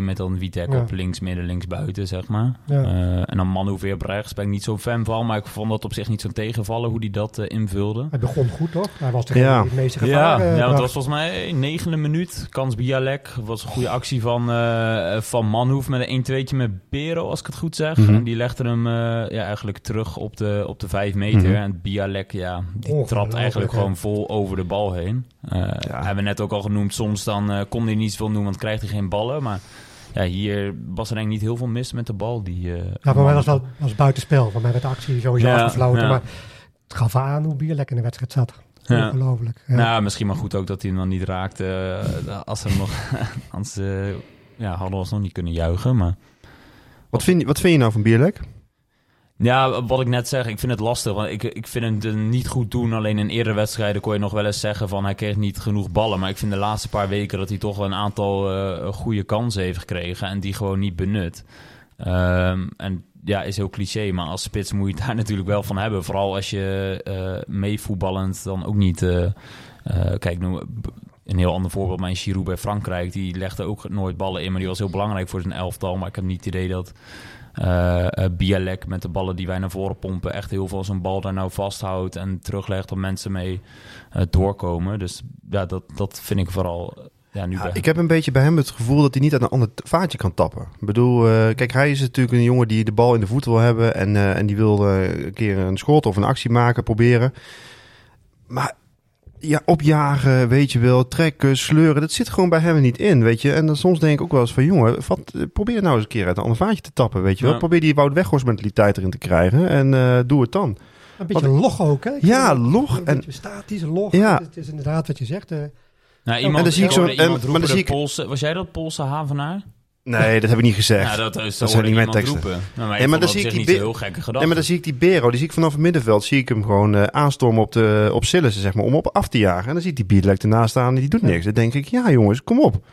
4-2-3-1 met dan Witek Ja. op links, midden, links, buiten, zeg maar. Ja. Eh, en dan Manhoef weer op rechts. Ben ik niet zo'n fan van, maar ik vond dat op zich niet zo'n tegenvallen hoe die dat eh, invulde. Hij begon goed, toch? Hij was degene Ja. die het meeste Ja, ja, want het bracht. was volgens mij negende minuut. Kans Bialek. was een goede actie van, eh van Manhoef met een 1-2'tje met Bero, als ik het goed zeg. Mhm. En die legde hem eh, ja, eigenlijk terug op de, op de 5 meter. Mhm. En Bialek, ja, die trapt eigenlijk gewoon vol over de bal heen. Hebben we net ook al genoemd. Soms dan eh, kon hij niet zoveel doen, want krijgt hij geen ballen. Maar ja, hier was er denk ik niet heel veel mis met de bal. Die, eh, Ja, voor mij was het wel was buitenspel. Voor mij werd de actie sowieso Ja, afgefloten. ja. Maar het gaf aan hoe Bierlek in de wedstrijd zat. Ja. Ongelooflijk. Ja. Nou, misschien maar goed ook dat hij hem dan niet raakte. eh, als er nog... Anders eh, ja, hadden we ons nog niet kunnen juichen, maar... Wat vind, je- wat vind je nou van Bierlek? Ja, wat ik net zeg, ik vind het lastig. Want ik, ik vind het niet goed doen. Alleen in eerdere wedstrijden kon je nog wel eens zeggen van hij kreeg niet genoeg ballen. Maar ik vind de laatste paar weken dat hij toch wel een aantal eh, goede kansen heeft gekregen. En die gewoon niet benut. Ehm, en ja, is heel cliché. Maar als spits moet je daar natuurlijk wel van hebben. Vooral als je eh meevoetballend dan ook niet... eh, kijk, b- een heel ander voorbeeld, mijn Giroud bij Frankrijk, die legde ook nooit ballen in, maar die was heel belangrijk voor zijn elftal. Maar ik heb niet het idee dat eh eh, Bialek met de ballen die wij naar voren pompen echt heel veel zijn bal daar nou vasthoudt en teruglegt om mensen mee eh, doorkomen. Dus ja, dat, dat vind ik vooral ja, nu Ja, ik heb een beetje bij hem het gevoel dat hij niet uit een ander vaatje kan tappen. Ik bedoel, kijk, hij is natuurlijk een jongen die de bal in de voet wil hebben. En, en die wil een keer een schot of een actie maken, proberen. Maar ja, opjagen, weet je wel, trekken, sleuren, dat zit gewoon bij hem niet in, weet je. En dan soms denk ik ook wel eens van, jongen, vat, eh, probeer nou eens een keer uit een ander vaatje te tappen, weet je wel. Ja. Probeer die Wout Weghorst mentaliteit erin te krijgen en eh, doe het dan. Een beetje log ook, hè? Ik Ja, log Een en- beetje statisch, log. Ja. Het, is, inderdaad wat je zegt. eh, Nou, en iemand, dan zie ik zo- en- maar dan zie ik- Poolse, was jij dat Poolse havenaar? Nee, dat heb ik niet gezegd. Ja, dat, is, Dat dat zijn niet mijn teksten. roepen. Nou, maar Nee, dan dat zie ik die heel gekke gedachte. Nee, maar dan zie ik die Bero, die zie ik vanaf het middenveld, zie ik hem gewoon eh, aanstormen op, de, op Sillissen, zeg maar, om op af te jagen. En dan zie ik die Bielek ernaast staan en die doet niks. Dan denk ik, ja jongens, kom op.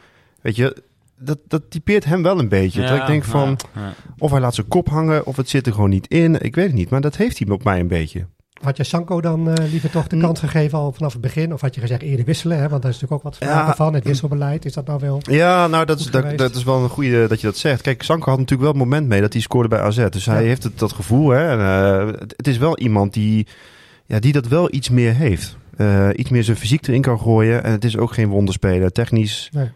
Weet je, dat, dat typeert hem wel een beetje. Ja, dat ik denk van, ja, ja. of hij laat zijn kop hangen, of het zit er gewoon niet in. Ik weet het niet, maar dat heeft hij op mij een beetje. Had je Sanko dan eh, liever toch de kans gegeven al vanaf het begin? Of had je gezegd eerder wisselen? Hè? Want daar is natuurlijk ook wat vragen Ja. van. Het wisselbeleid, is dat nou wel... Ja, nou, dat is, dat, is wel een goede dat je dat zegt. Kijk, Sanko had natuurlijk wel het moment mee dat hij scoorde bij AZ. Dus hij Ja. heeft het, dat gevoel. Hè, en, eh, het, het is wel iemand die, ja, die dat wel iets meer heeft. Eh, iets meer zijn fysiek erin kan gooien. En het is ook geen wonderspeler. Technisch Nee.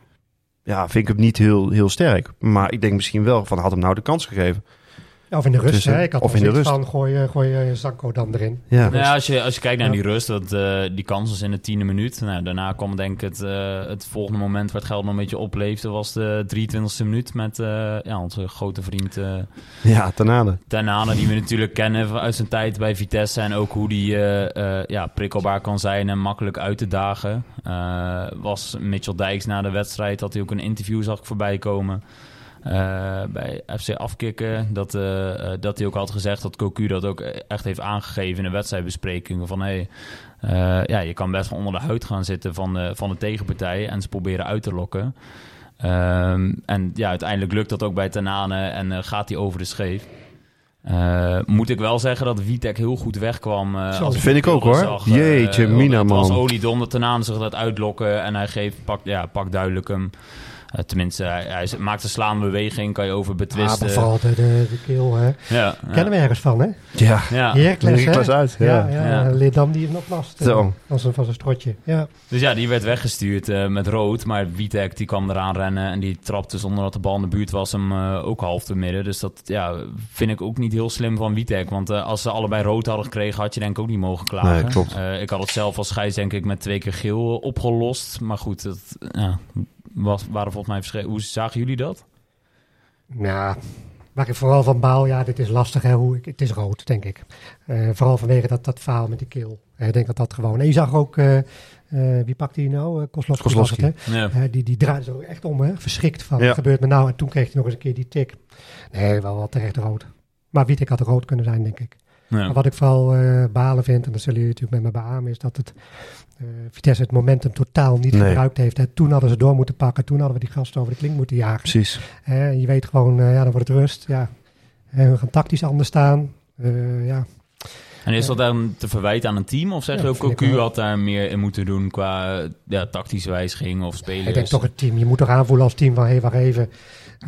ja, vind ik hem niet heel, heel sterk. Maar ik denk misschien wel van, had hem nou de kans gegeven. Ja, Of in de rust, Tussen- hè? Ik had of in de rust. van, gooi, je- gooi je Sanko dan erin. Ja, Nou ja, als, je, als je kijkt naar Ja. die rust, dat, eh, die kans was in de tiende minuut. Nou, daarna kwam denk ik het, eh, het volgende moment waar het geld nog een beetje opleefde, was de 23e minuut met eh, ja, onze grote vriend eh ja Tanane. Tanane, die we natuurlijk kennen uit zijn tijd bij Vitesse. En ook hoe die eh, eh, ja, prikkelbaar kan zijn en makkelijk uit te dagen. Eh, was Mitchell Dijks na de wedstrijd, had hij ook een interview zag ik voorbij komen. Eh, bij FC Afkikken, dat, eh, eh, dat hij ook had gezegd dat Cocu dat ook echt heeft aangegeven in de wedstrijdbesprekingen. Van hey, ja, je kan best wel onder de huid gaan zitten van de, van de tegenpartij en ze proberen uit te lokken. Ehm, en ja, uiteindelijk lukt dat ook bij Tanane en gaat hij over de scheef. Moet ik wel zeggen dat Witek heel goed wegkwam. als Vind ik ook, hoor. eh, Jeetje, mina, Het was man. oliedom dat Tanane zich dat uitlokken en hij geeft, pakt, ja, pakt duidelijk hem. Eh, tenminste, hij, hij maakt een slaande beweging, kan je over betwisten. maar vooral de, de, de keel, hè? ja, ja. Kennen we ergens van, hè? Ja, Ja. Heracles, hè? Heracles uit, ja. Ja, ja, Ja. Leerdam die hem nog last. eh, Zo. Van zijn strotje. Ja. Dus ja, die werd weggestuurd eh, met rood. Maar Witek die kwam eraan rennen en die trapte zonder dat de bal in de buurt was hem eh, ook half te midden. Dus dat ja, vind ik ook niet heel slim van Witek. Want eh, als ze allebei rood hadden gekregen, had je denk ik ook niet mogen klagen. Nee, klopt. Eh, ik had het zelf als scheids denk ik met twee keer geel eh, opgelost. Maar goed, dat ja, was, waren volgens mij verschillende. Hoe zagen jullie dat? Ja, waar ik vooral van baal, ja, dit is lastig, hè, hoe ik, het is rood, denk ik. Eh, vooral vanwege dat, dat verhaal met de keel. Eh, ik denk dat dat gewoon... En je zag ook, eh, eh, wie pakte hij nou? Uh, Kozlowski was het, hè? Ja. Die, die draaide zo echt om, hè? verschrikt van, Ja. wat gebeurt me nou? En toen kreeg hij nog eens een keer die tik. Nee, wel wat terecht rood. Maar Wietek had rood kunnen zijn, denk ik. Maar Ja. wat ik vooral eh, balen vind, en dat zullen jullie natuurlijk met me beamen, is dat het eh, Vitesse het momentum totaal niet Nee. gebruikt heeft. Hè. Toen hadden ze door moeten pakken, toen hadden we die gasten over de klink moeten jagen. precies. Hè, je weet gewoon, eh, ja, dan wordt het rust. Ja. En we gaan tactisch anders staan. Eh, ja. En is dat dan te verwijten aan een team? Of zeg Ja, je ook, vind ik Cocu had daar meer in moeten doen qua ja, tactische wijziging of spelers? Ik denk toch het team. Je moet toch aanvoelen als team van, hé, hey, wacht even. Eh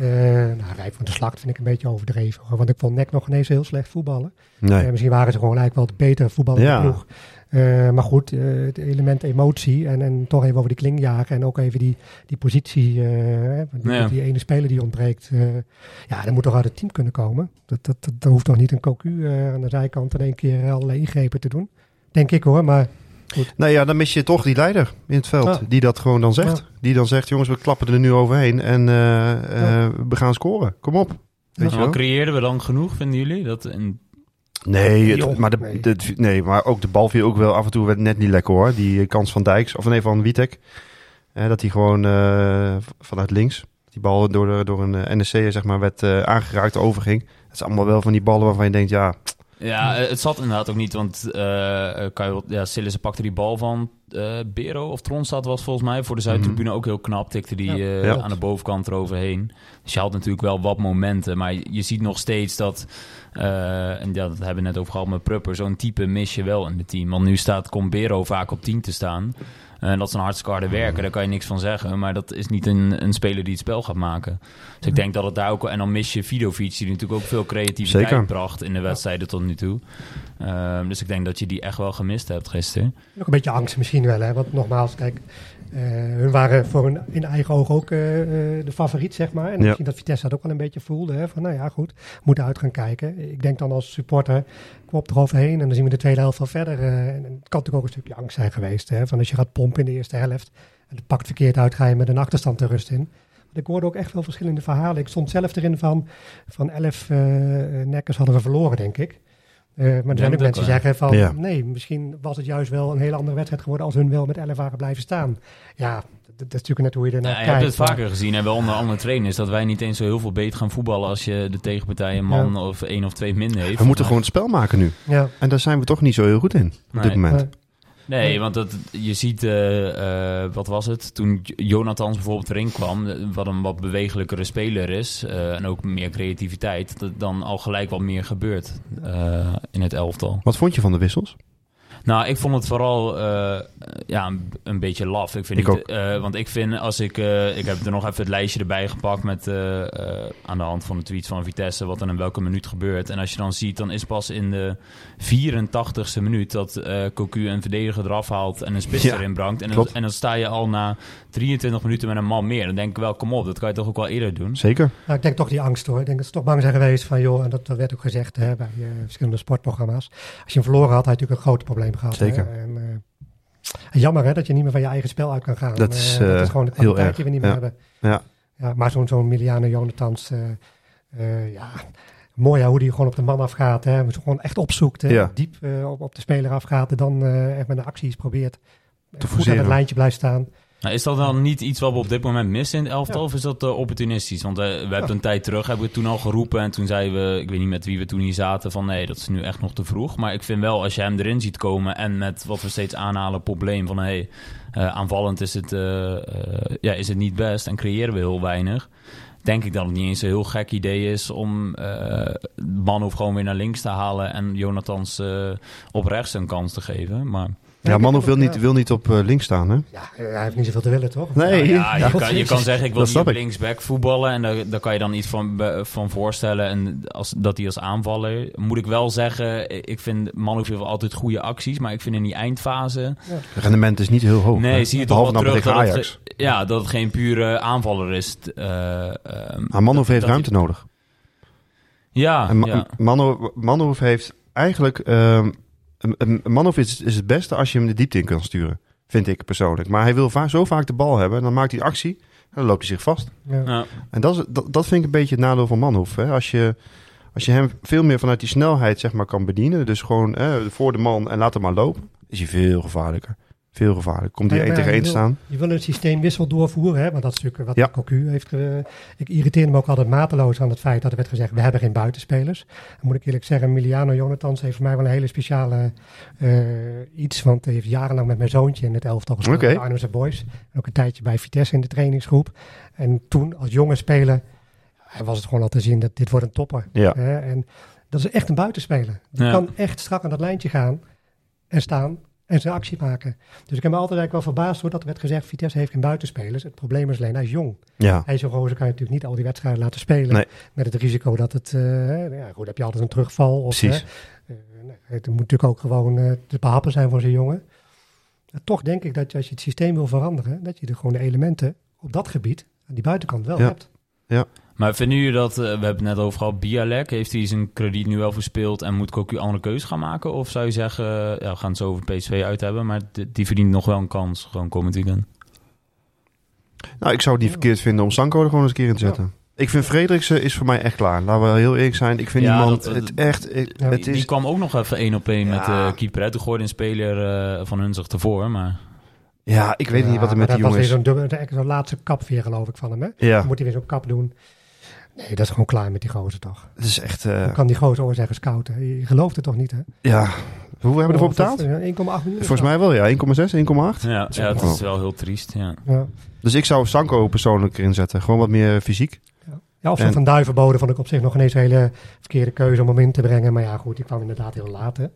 nou, Rijk van de Slacht vind ik een beetje overdreven. hoor. Want ik vond Nek nog ineens heel slecht voetballen. Nee. Eh, misschien waren ze gewoon eigenlijk wel de betere voetballende Ja. ploeg. Eh, maar goed, eh, het element emotie en, en toch even over die kling jagen. En ook even die, die positie, eh, hè, die, Ja. die ene speler die ontbreekt. eh, ja, dat moet toch uit het team kunnen komen. Dat, dat, dat, dat hoeft toch niet een cocu eh, aan de zijkant in één keer allerlei ingrepen te doen. Denk ik hoor, maar Nou ja, dan mis je toch die leider in het veld. Ja. Die dat gewoon dan zegt. Ja. Die dan zegt, jongens, we klappen er nu overheen. En eh, eh, we gaan scoren. Kom op. Weet je wel? creëerden we dan genoeg, vinden jullie? Dat in, Nee, het- maar de, nee. de- nee, maar ook de bal viel ook wel af en toe werd net niet lekker hoor. Die eh, kans van Dijks, of nee, van Witek. Eh, dat hij gewoon eh, v- vanuit links, die bal door, door een NSC zeg maar, werd eh, aangeraakt, overging. Dat is allemaal wel van die ballen waarvan je denkt, ja, Ja, eh, het zat inderdaad ook niet, want eh kan je, wel- ja, Sillissen pakte die bal van eh Bero of Tronstad was volgens mij voor de Zuidtribune ook heel knap. Tikte die Ja, eh, Mhm. ja. aan de bovenkant eroverheen. Dus je had natuurlijk wel wat momenten, maar je ziet nog steeds dat, eh, en ja, dat hebben we net over gehad met Prupper, zo'n type mis je wel in het team. Want nu staat, komt Bero vaak op 10 te staan. En dat is een hartstikke harde werker, daar kan je niks van zeggen. Maar dat is niet een, een speler die het spel gaat maken. Dus ik denk dat het daar ook... En dan mis je Vidovic, die natuurlijk ook veel creativiteit Zeker. bracht in de wedstrijden tot nu toe. Ehm, dus ik denk dat je die echt wel gemist hebt gisteren. Ook een beetje angst misschien wel, hè? Want nogmaals, kijk, eh, hun waren voor hun in eigen ogen ook eh, eh, de favoriet, zeg maar. En Ja. misschien dat Vitesse dat ook wel een beetje voelde, hè? Van, nou ja, goed, moeten uit gaan kijken. Ik denk dan als supporter, kom op eroverheen en dan zien we de tweede helft wel verder. en het kan natuurlijk ook een stukje angst zijn geweest, hè? Van als je gaat pompen in de eerste helft en het pakt verkeerd uit, ga je met een achterstand de rust in. Ik hoorde ook echt wel verschillende verhalen. Ik stond zelf erin van, van elf nekkers hadden we verloren, denk ik. Eh, maar er zijn ook het mensen die zeggen van Ja. nee, misschien was het juist wel een hele andere wedstrijd geworden als hun wel met 11 waren blijven staan. Ja, dat, dat is natuurlijk net hoe je ernaar Ja, je kijkt. hebt het maar- vaker gezien en wel onder andere trainers... dat wij niet eens zo heel veel beter gaan voetballen... als je de tegenpartij een man of één of twee minder heeft. We moeten gewoon het spel maken nu. Ja, En daar zijn we toch niet zo heel goed in op dit moment. Nee, want dat, je ziet, eh, eh, wat was het? Toen Jonathans bijvoorbeeld erin kwam, eh, wat een wat bewegelijkere speler is, en ook meer creativiteit, dat dan al gelijk wat meer gebeurt in het elftal. Wat vond je van de wissels? Nou, ik vond het vooral ja, een, een beetje laf. Ik vind Ik niet, ook. want ik vind als ik, ik heb er nog even het lijstje erbij gepakt met aan de hand van de tweets van Vitesse wat er in welke minuut gebeurt. En als je dan ziet, dan is pas in de 84ste minuut dat eh Cocu een verdediger eraf haalt en een spits Ja, erin brengt. En dan, en dan sta je al na 23 minuten met een man meer. Dan denk ik wel, kom op, dat kan je toch ook wel eerder doen. Zeker. nou, ik denk toch die angst hoor. Ik denk dat ze toch bang zijn geweest van joh, en dat, dat werd ook gezegd hè, bij eh, verschillende sportprogramma's. Als je hem verloren had, had je natuurlijk een groot probleem gehad. Zeker. Hè? En, eh, jammer hè, dat je niet meer van je eigen spel uit kan gaan. Dat is, dat is gewoon de heel kwaliteit die we niet meer Ja. hebben. Ja. Ja, maar zo'n zo'n Miliano Jonathans, eh, eh, ja, mooi hè, hoe die gewoon op de man afgaat. Hè, gewoon echt opzoekt, hè, Ja. diep eh, op, op de speler afgaat en dan eh, echt met de acties probeert. Goed aan het lijntje blijft staan. Nou, is dat dan niet iets wat we op dit moment missen in het elftal? Ja. Of is dat eh, opportunistisch? Want eh, we hebben een tijd terug, hebben we toen al geroepen. En toen zeiden we, ik weet niet met wie we toen hier zaten, van nee, dat is nu echt nog te vroeg. Maar ik vind wel, als je hem erin ziet komen en met wat we steeds aanhalen, probleem van hey, eh, aanvallend is het, eh, eh, ja, is het niet best en creëren we heel weinig. Denk ik dat het niet eens een heel gek idee is om eh Manhoef gewoon weer naar links te halen en Jonathans eh, op rechts een kans te geven. Maar Ja, Manhoef wil niet, ja. wil niet op eh, links staan, hè? Ja, eh, hij heeft niet zoveel te willen, toch? Nee. Ja, Ja, je, kan, je kan zeggen, ik wil Dat niet op linksback voetballen. En daar, daar kan je dan iets van, van voorstellen. En als, dat hij als aanvaller... Moet ik wel zeggen, ik vind Manhoef heeft wel altijd goede acties. Maar ik vind in die eindfase... Het rendement is niet heel hoog. nee, hè? zie je toch Behalve wel dan terug tegen dat Ajax. het, ge- ja, dat het geen pure aanvaller is. Eh, ehm, Maar Manhoef dat- heeft dat ruimte nodig. ja, En ja. Manhoef, Manhoef heeft eigenlijk... ehm een- Manhoef is, is het beste als je hem de diepte in kan sturen. Vind ik persoonlijk. Maar hij wil va- zo vaak de bal hebben. En dan maakt hij actie. En dan loopt hij zich vast. Ja. Ja. En dat, is, dat, dat vind ik een beetje het nadeel van Manhoef. Hè? Als, je, als je hem veel meer vanuit die snelheid zeg maar, kan bedienen. Dus gewoon eh, voor de man en laat hem maar lopen. Is hij veel gevaarlijker. Veel gevaarlijker. Komt hij Ja, één tegen één te je wil- staan. Je wil een systeemwissel doorvoeren, hè? want dat is natuurlijk wat Ja. Cocu heeft. ik irriteerde me ook altijd mateloos aan het feit dat er werd gezegd: we hebben geen buitenspelers. Dan moet ik eerlijk zeggen, Miliano Jonathans heeft voor mij wel een hele speciale eh, iets. Want hij heeft jarenlang met mijn zoontje in het elftal gespeeld. Oké. bij Arnhemse Boys. En ook een tijdje bij Vitesse in de trainingsgroep. En toen als jonge speler hij was het gewoon al te zien dat dit wordt een topper. Ja. Hè? En dat is echt een buitenspeler. Die Ja. kan echt strak aan dat lijntje gaan en staan en zijn actie maken. Dus ik heb me altijd eigenlijk wel verbaasd door dat er werd gezegd, Vitesse heeft geen buitenspelers. Het probleem is alleen, hij is jong. Ja. Hij is zo roze, kan je natuurlijk niet al die wedstrijden laten spelen. Nee. Met het risico dat het, eh, ja goed, heb je altijd een terugval. Of, Precies. eh, nee, het moet natuurlijk ook gewoon eh, te behappen zijn voor zo'n jongen. Toch denk ik dat je, als je het systeem wil veranderen, dat je er gewoon de elementen op dat gebied, aan die buitenkant wel Ja. hebt. Maar vinden jullie dat, eh, we hebben het net over gehad, Bialek, heeft hij zijn krediet nu wel verspeeld en moet Cocu andere keuze gaan maken? Of zou je zeggen, eh, ja, we gaan het zo over PSV uit hebben, maar die, die verdient nog wel een kans, gewoon komend weekend. Nou, ik zou het niet verkeerd vinden om Sanko er gewoon eens een keer in te zetten. Ik vind Frederiksen is voor mij echt klaar. Laten we heel eerlijk zijn. Ik vind Ja, die man dat- dat- het echt... Ja. het Die, die is, kwam ook nog even één op één met de keeper uit. Toen gooide een speler eh, van hun zich ervoor, maar... ja, ik weet Ja, niet wat er met die dat jongen was is. weer zo'n dubbel- echt zo'n laatste kap weer geloof ik van hem. Hè? Ja, Dan moet hij weer zo'n kap doen. Nee, dat is gewoon klaar met die gozer toch. het is echt... eh, Dan kan die gozer ooit zeggen scouten. Je gelooft het toch niet hè? ja, hoeveel hebben we ervoor betaald? Ja, 1,8 miljoen. Volgens mij wel, ja. 1,6, 1,8. Ja, ja het is wel heel triest, ja. Ja. Dus ik zou Sanko persoonlijk erin zetten. Gewoon wat meer fysiek. Ja, of zo'n En- Van Duivenbode vond ik op zich nog ineens een hele verkeerde keuze om hem in te brengen. Maar ja, goed, die kwam inderdaad heel laat. Hè.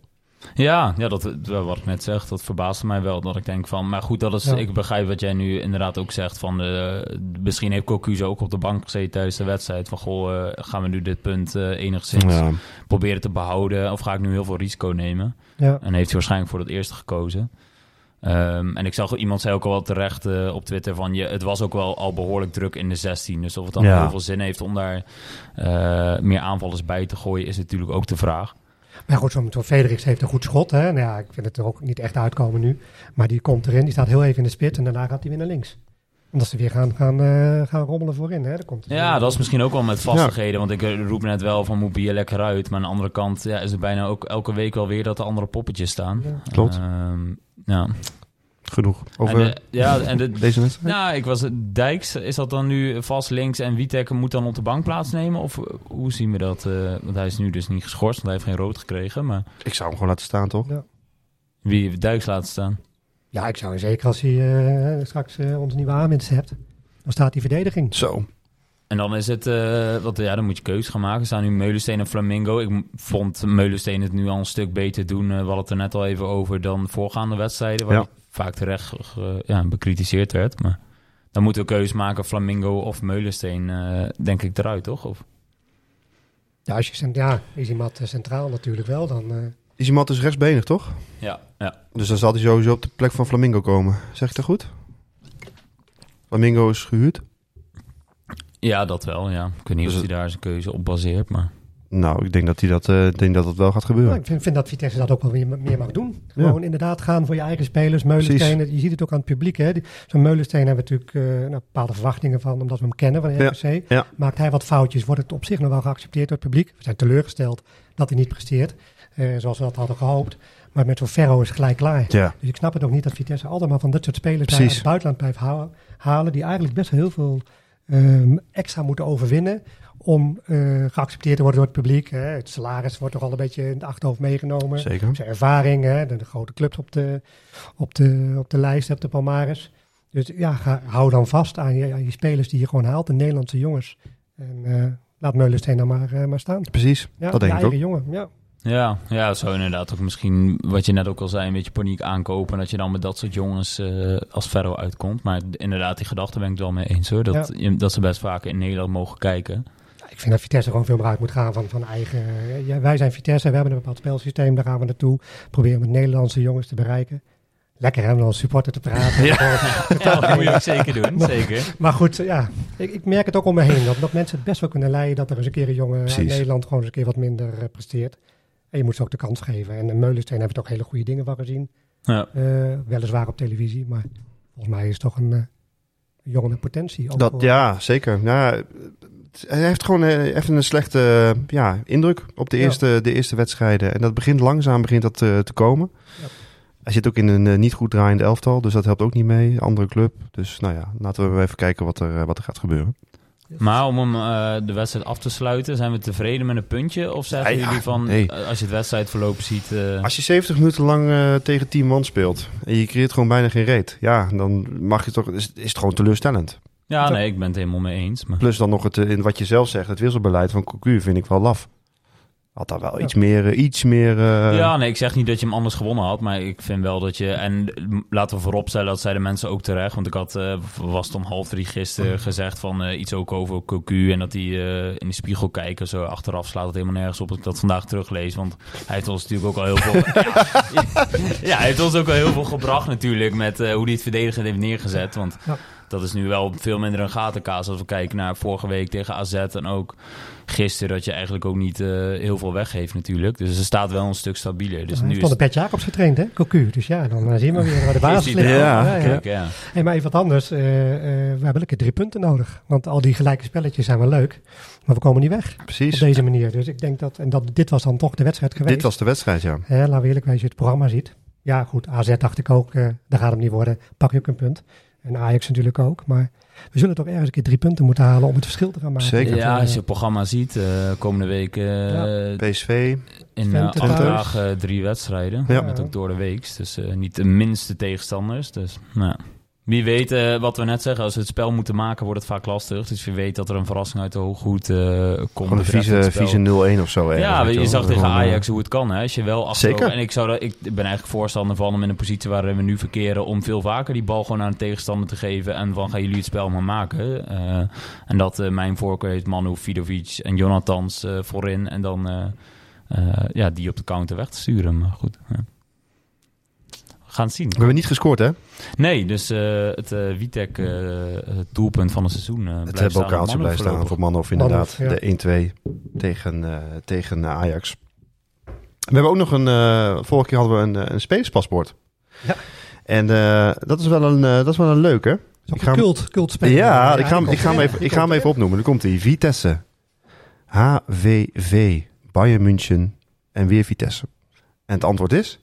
Ja, ja dat, wat ik net zeg, dat verbaasde mij wel. Dat ik denk van, maar goed, dat is, Ja. ik begrijp wat jij nu inderdaad ook zegt. Van, eh, misschien heeft Cocu ook op de bank gezeten tijdens de wedstrijd. Van, goh, eh, gaan we nu dit punt eh, enigszins Ja. proberen te behouden? Of ga ik nu heel veel risico nemen? Ja. En heeft hij waarschijnlijk voor het eerste gekozen. Ehm, en ik zag iemand zei ook al wel terecht op Twitter van je, het was ook wel al behoorlijk druk in de 16. Dus of het dan Ja. heel veel zin heeft om daar eh, meer aanvallers bij te gooien, is natuurlijk ook de vraag. Maar goed, Fredericks heeft een goed schot. Hè? Nou ja, ik vind het er ook niet echt uitkomen nu. Maar die komt erin, die staat heel even in de spit en daarna gaat hij weer naar links. Omdat ze weer gaan, gaan, eh, gaan rommelen voorin. Hè? Komt Ja, weer- dat is misschien ook wel met vastigheden. Want ik eh, roep net wel van moet bier lekker uit. Maar aan de andere kant ja, is het bijna ook elke week wel weer dat er andere poppetjes staan. Ja. Klopt. Ehm, ja. Genoeg. Over En de- ja, en de, deze wedstrijd? nou, ik was Dijks, is dat dan nu vast links en Witek moet dan op de bank plaatsnemen? Of eh, hoe zien we dat? eh, want hij is nu dus niet geschorst, want hij heeft geen rood gekregen. Maar Ik zou hem gewoon laten staan, toch? wie heeft Dijks laten staan? Ja, ik zou zeker als hij eh, straks eh, onze nieuwe aanwinst hebt, dan staat die verdediging. Zo. En dan is het, eh, wat, ja, dan moet je keuze gaan maken. Er staan nu Meulensteen en Flamingo. Ik vond Meulensteen het nu al een stuk beter doen. eh, we hadden het er net al even over dan voorgaande wedstrijden. Waar Ja. Vaak terecht ge- ja, bekritiseerd werd. Maar dan moeten we keuze maken, Flamingo of Meulensteen, eh, denk ik eruit, toch? Of? Ja, als je cent- ja, is iemand eh, centraal natuurlijk wel, dan... eh, Is iemand dus rechtsbenig, toch? Ja, ja. Dus dan zal hij sowieso op de plek van Flamingo komen. Zeg ik dat goed? Flamingo is gehuurd. ja, dat wel, ja. Ik weet niet Dus of het- hij daar zijn keuze op baseert, maar... Nou, ik denk dat, hij dat, eh, denk dat dat wel gaat gebeuren. Nou, ik vind, vind dat Vitesse dat ook wel weer meer mag doen. Gewoon inderdaad gaan voor je eigen spelers. Meulensteen, je ziet het ook aan het publiek. Zo'n Meulensteen hebben we natuurlijk eh, nou, bepaalde verwachtingen van, omdat we hem kennen van de Ja. Maakt hij wat foutjes, wordt het op zich nog wel geaccepteerd door het publiek. We zijn teleurgesteld dat hij niet presteert, eh, zoals we dat hadden gehoopt. Maar met zo'n Ferro is gelijk klaar. Ja, Dus ik snap het ook niet dat Vitesse altijd maar van dit soort spelers Precies. het buitenland blijft halen. Die eigenlijk best heel veel ehm, extra moeten overwinnen om eh, geaccepteerd te worden door het publiek. Hè. Het salaris wordt toch al een beetje in het achterhoofd meegenomen. zeker. Zijn ervaring, hè, de, de grote clubs op de, op, de, op de lijst, op de Palmares. Dus ja, ga, hou dan vast aan je, aan je spelers die je gewoon haalt, de Nederlandse jongens. En eh, laat Meulensteen dan maar, eh, maar staan. Precies, Ja, dat denk ik ook. eigen jongen, ja. Ja, ja, het zou inderdaad ook misschien, wat je net ook al zei, een beetje paniek aankopen. En dat je dan met dat soort jongens eh, als Ferro uitkomt. Maar inderdaad, die gedachte ben ik het wel mee eens hoor. Dat, dat ze best vaak in Nederland mogen kijken. Ik vind dat Vitesse gewoon veel meer uit moet gaan van, van eigen... Ja, wij zijn Vitesse, we hebben een bepaald spelsysteem, daar gaan we naartoe. Proberen met Nederlandse jongens te bereiken. Lekker hè, om als supporter te praten. Ja, dat moet je ook zeker doen, zeker. Maar goed, ja, ik, ik merk het ook om me heen. Dat, dat mensen het best wel kunnen leiden dat er eens een keer een jongen uit Precies. Nederland gewoon eens een keer wat minder eh, presteert. En je moet ze ook de kans geven. En in Meulensteen hebben we toch hele goede dingen van gezien. Ja. Eh, weliswaar op televisie, maar volgens mij is het toch een, eh, een jongen met potentie. Ook Dat, voor- ja, zeker. Nou, hij heeft gewoon eh, even een slechte eh, ja, indruk op de Ja. eerste, de eerste wedstrijden. En dat begint langzaam begint dat, eh, te komen. Ja. Hij zit ook in een eh, niet goed draaiende elftal, dus dat helpt ook niet mee. Andere club. Dus nou ja, laten we even kijken wat er, eh, wat er gaat gebeuren. Maar om hem eh, de wedstrijd af te sluiten, zijn we tevreden met een puntje? Of zeggen Ja, jullie van, nee. eh, als je het wedstrijdverloop ziet... eh, Als je 70 minuten lang eh, tegen 10 man speelt en je creëert gewoon bijna geen reet, ja, dan mag je toch, is, is het gewoon teleurstellend. Ja, nee, ik ben het helemaal mee eens. Maar... Plus dan nog het, eh, in wat je zelf zegt, het wisselbeleid van Cocu vind ik wel laf. Had daar wel Ja. iets meer, eh, iets meer... eh, ja, nee, ik zeg niet dat je hem anders gewonnen had, maar ik vind wel dat je... En laten we vooropstellen, dat zeiden mensen ook terecht. Want ik had, eh, was het om half drie gisteren gezegd van eh, iets ook over Cocu... en dat hij eh, in de spiegel kijken, zo achteraf slaat het helemaal nergens op... dat ik dat vandaag teruglees, want hij heeft ons natuurlijk ook al heel veel... ja, ja, hij heeft ons ook al heel veel gebracht natuurlijk... met eh, hoe hij het verdedigend heeft neergezet, want... Ja. Dat is nu wel veel minder een gatenkaas als we kijken naar vorige week tegen AZ en ook gisteren dat je eigenlijk ook niet eh, heel veel weggeeft natuurlijk. Dus ze staat wel een stuk stabieler. Dus hij nu is van de Pet Jacobs getraind, hè? Cocu. Dus ja, dan eh, zien we weer waar de basis Is ligt. er? Ja, Kijk, ja. Hey, maar even wat anders. Eh, eh, we hebben lekker drie punten nodig. Want al die gelijke spelletjes zijn wel leuk. Maar we komen niet weg op Precies. deze manier. Dus ik denk dat, en dat, dit was dan toch de wedstrijd geweest. Dit was de wedstrijd, ja. Laten we eerlijk wezen, als je het programma ziet. Ja, goed, AZ dacht ik ook, eh daar gaat hem niet worden. Pak je ook een punt. En Ajax natuurlijk ook. Maar we zullen toch ergens een keer drie punten moeten halen om het verschil te gaan maken. Zeker. Ja, Eh, als je het programma ziet, eh, komende week eh, Ja. PSV, in uh, acht thuis. dagen drie wedstrijden. Ja. Met ook door de week. Dus eh, niet de minste tegenstanders. Dus nou, ja. Wie weet, eh, wat we net zeggen, als we het spel moeten maken, wordt het vaak lastig. Dus wie weet dat er een verrassing uit de hooghoed eh komt. Gewoon een vieze, het spel. vieze 0-1 of zo. ergens, Ja, je zag tegen eh, Ajax hoe het kan. Hè? Als je wel achterover... Zeker. En ik, zou dat, ik ben eigenlijk voorstander van om in een positie waarin we nu verkeren... om veel vaker die bal gewoon aan de tegenstander te geven... en van gaan jullie het spel maar maken. En dat mijn voorkeur heeft Manu, Vidovic en Jonathans voorin... en dan ja, die op de counter weg te sturen. Maar goed, ja. We gaan het zien. We hebben niet gescoord, hè? Nee, dus eh, het eh Witek eh, het doelpunt van het seizoen eh Het blijft uh, staan. bokaaltje blijft staan voor Manhoff inderdaad. Manhoff, De 1-2 tegen, eh, tegen Ajax. We hebben ook nog een... eh, vorige keer hadden we een, een spelerspaspoort. Ja. En eh, dat, is wel een, eh, dat is wel een leuke. Ik ga cult, cult speler. Ja, ik ga, hem- die ik ga hem even, ik ga hem Die even opnoemen. Dan komt hij. Vitesse. HVV. Bayern München. En weer Vitesse. En het antwoord is?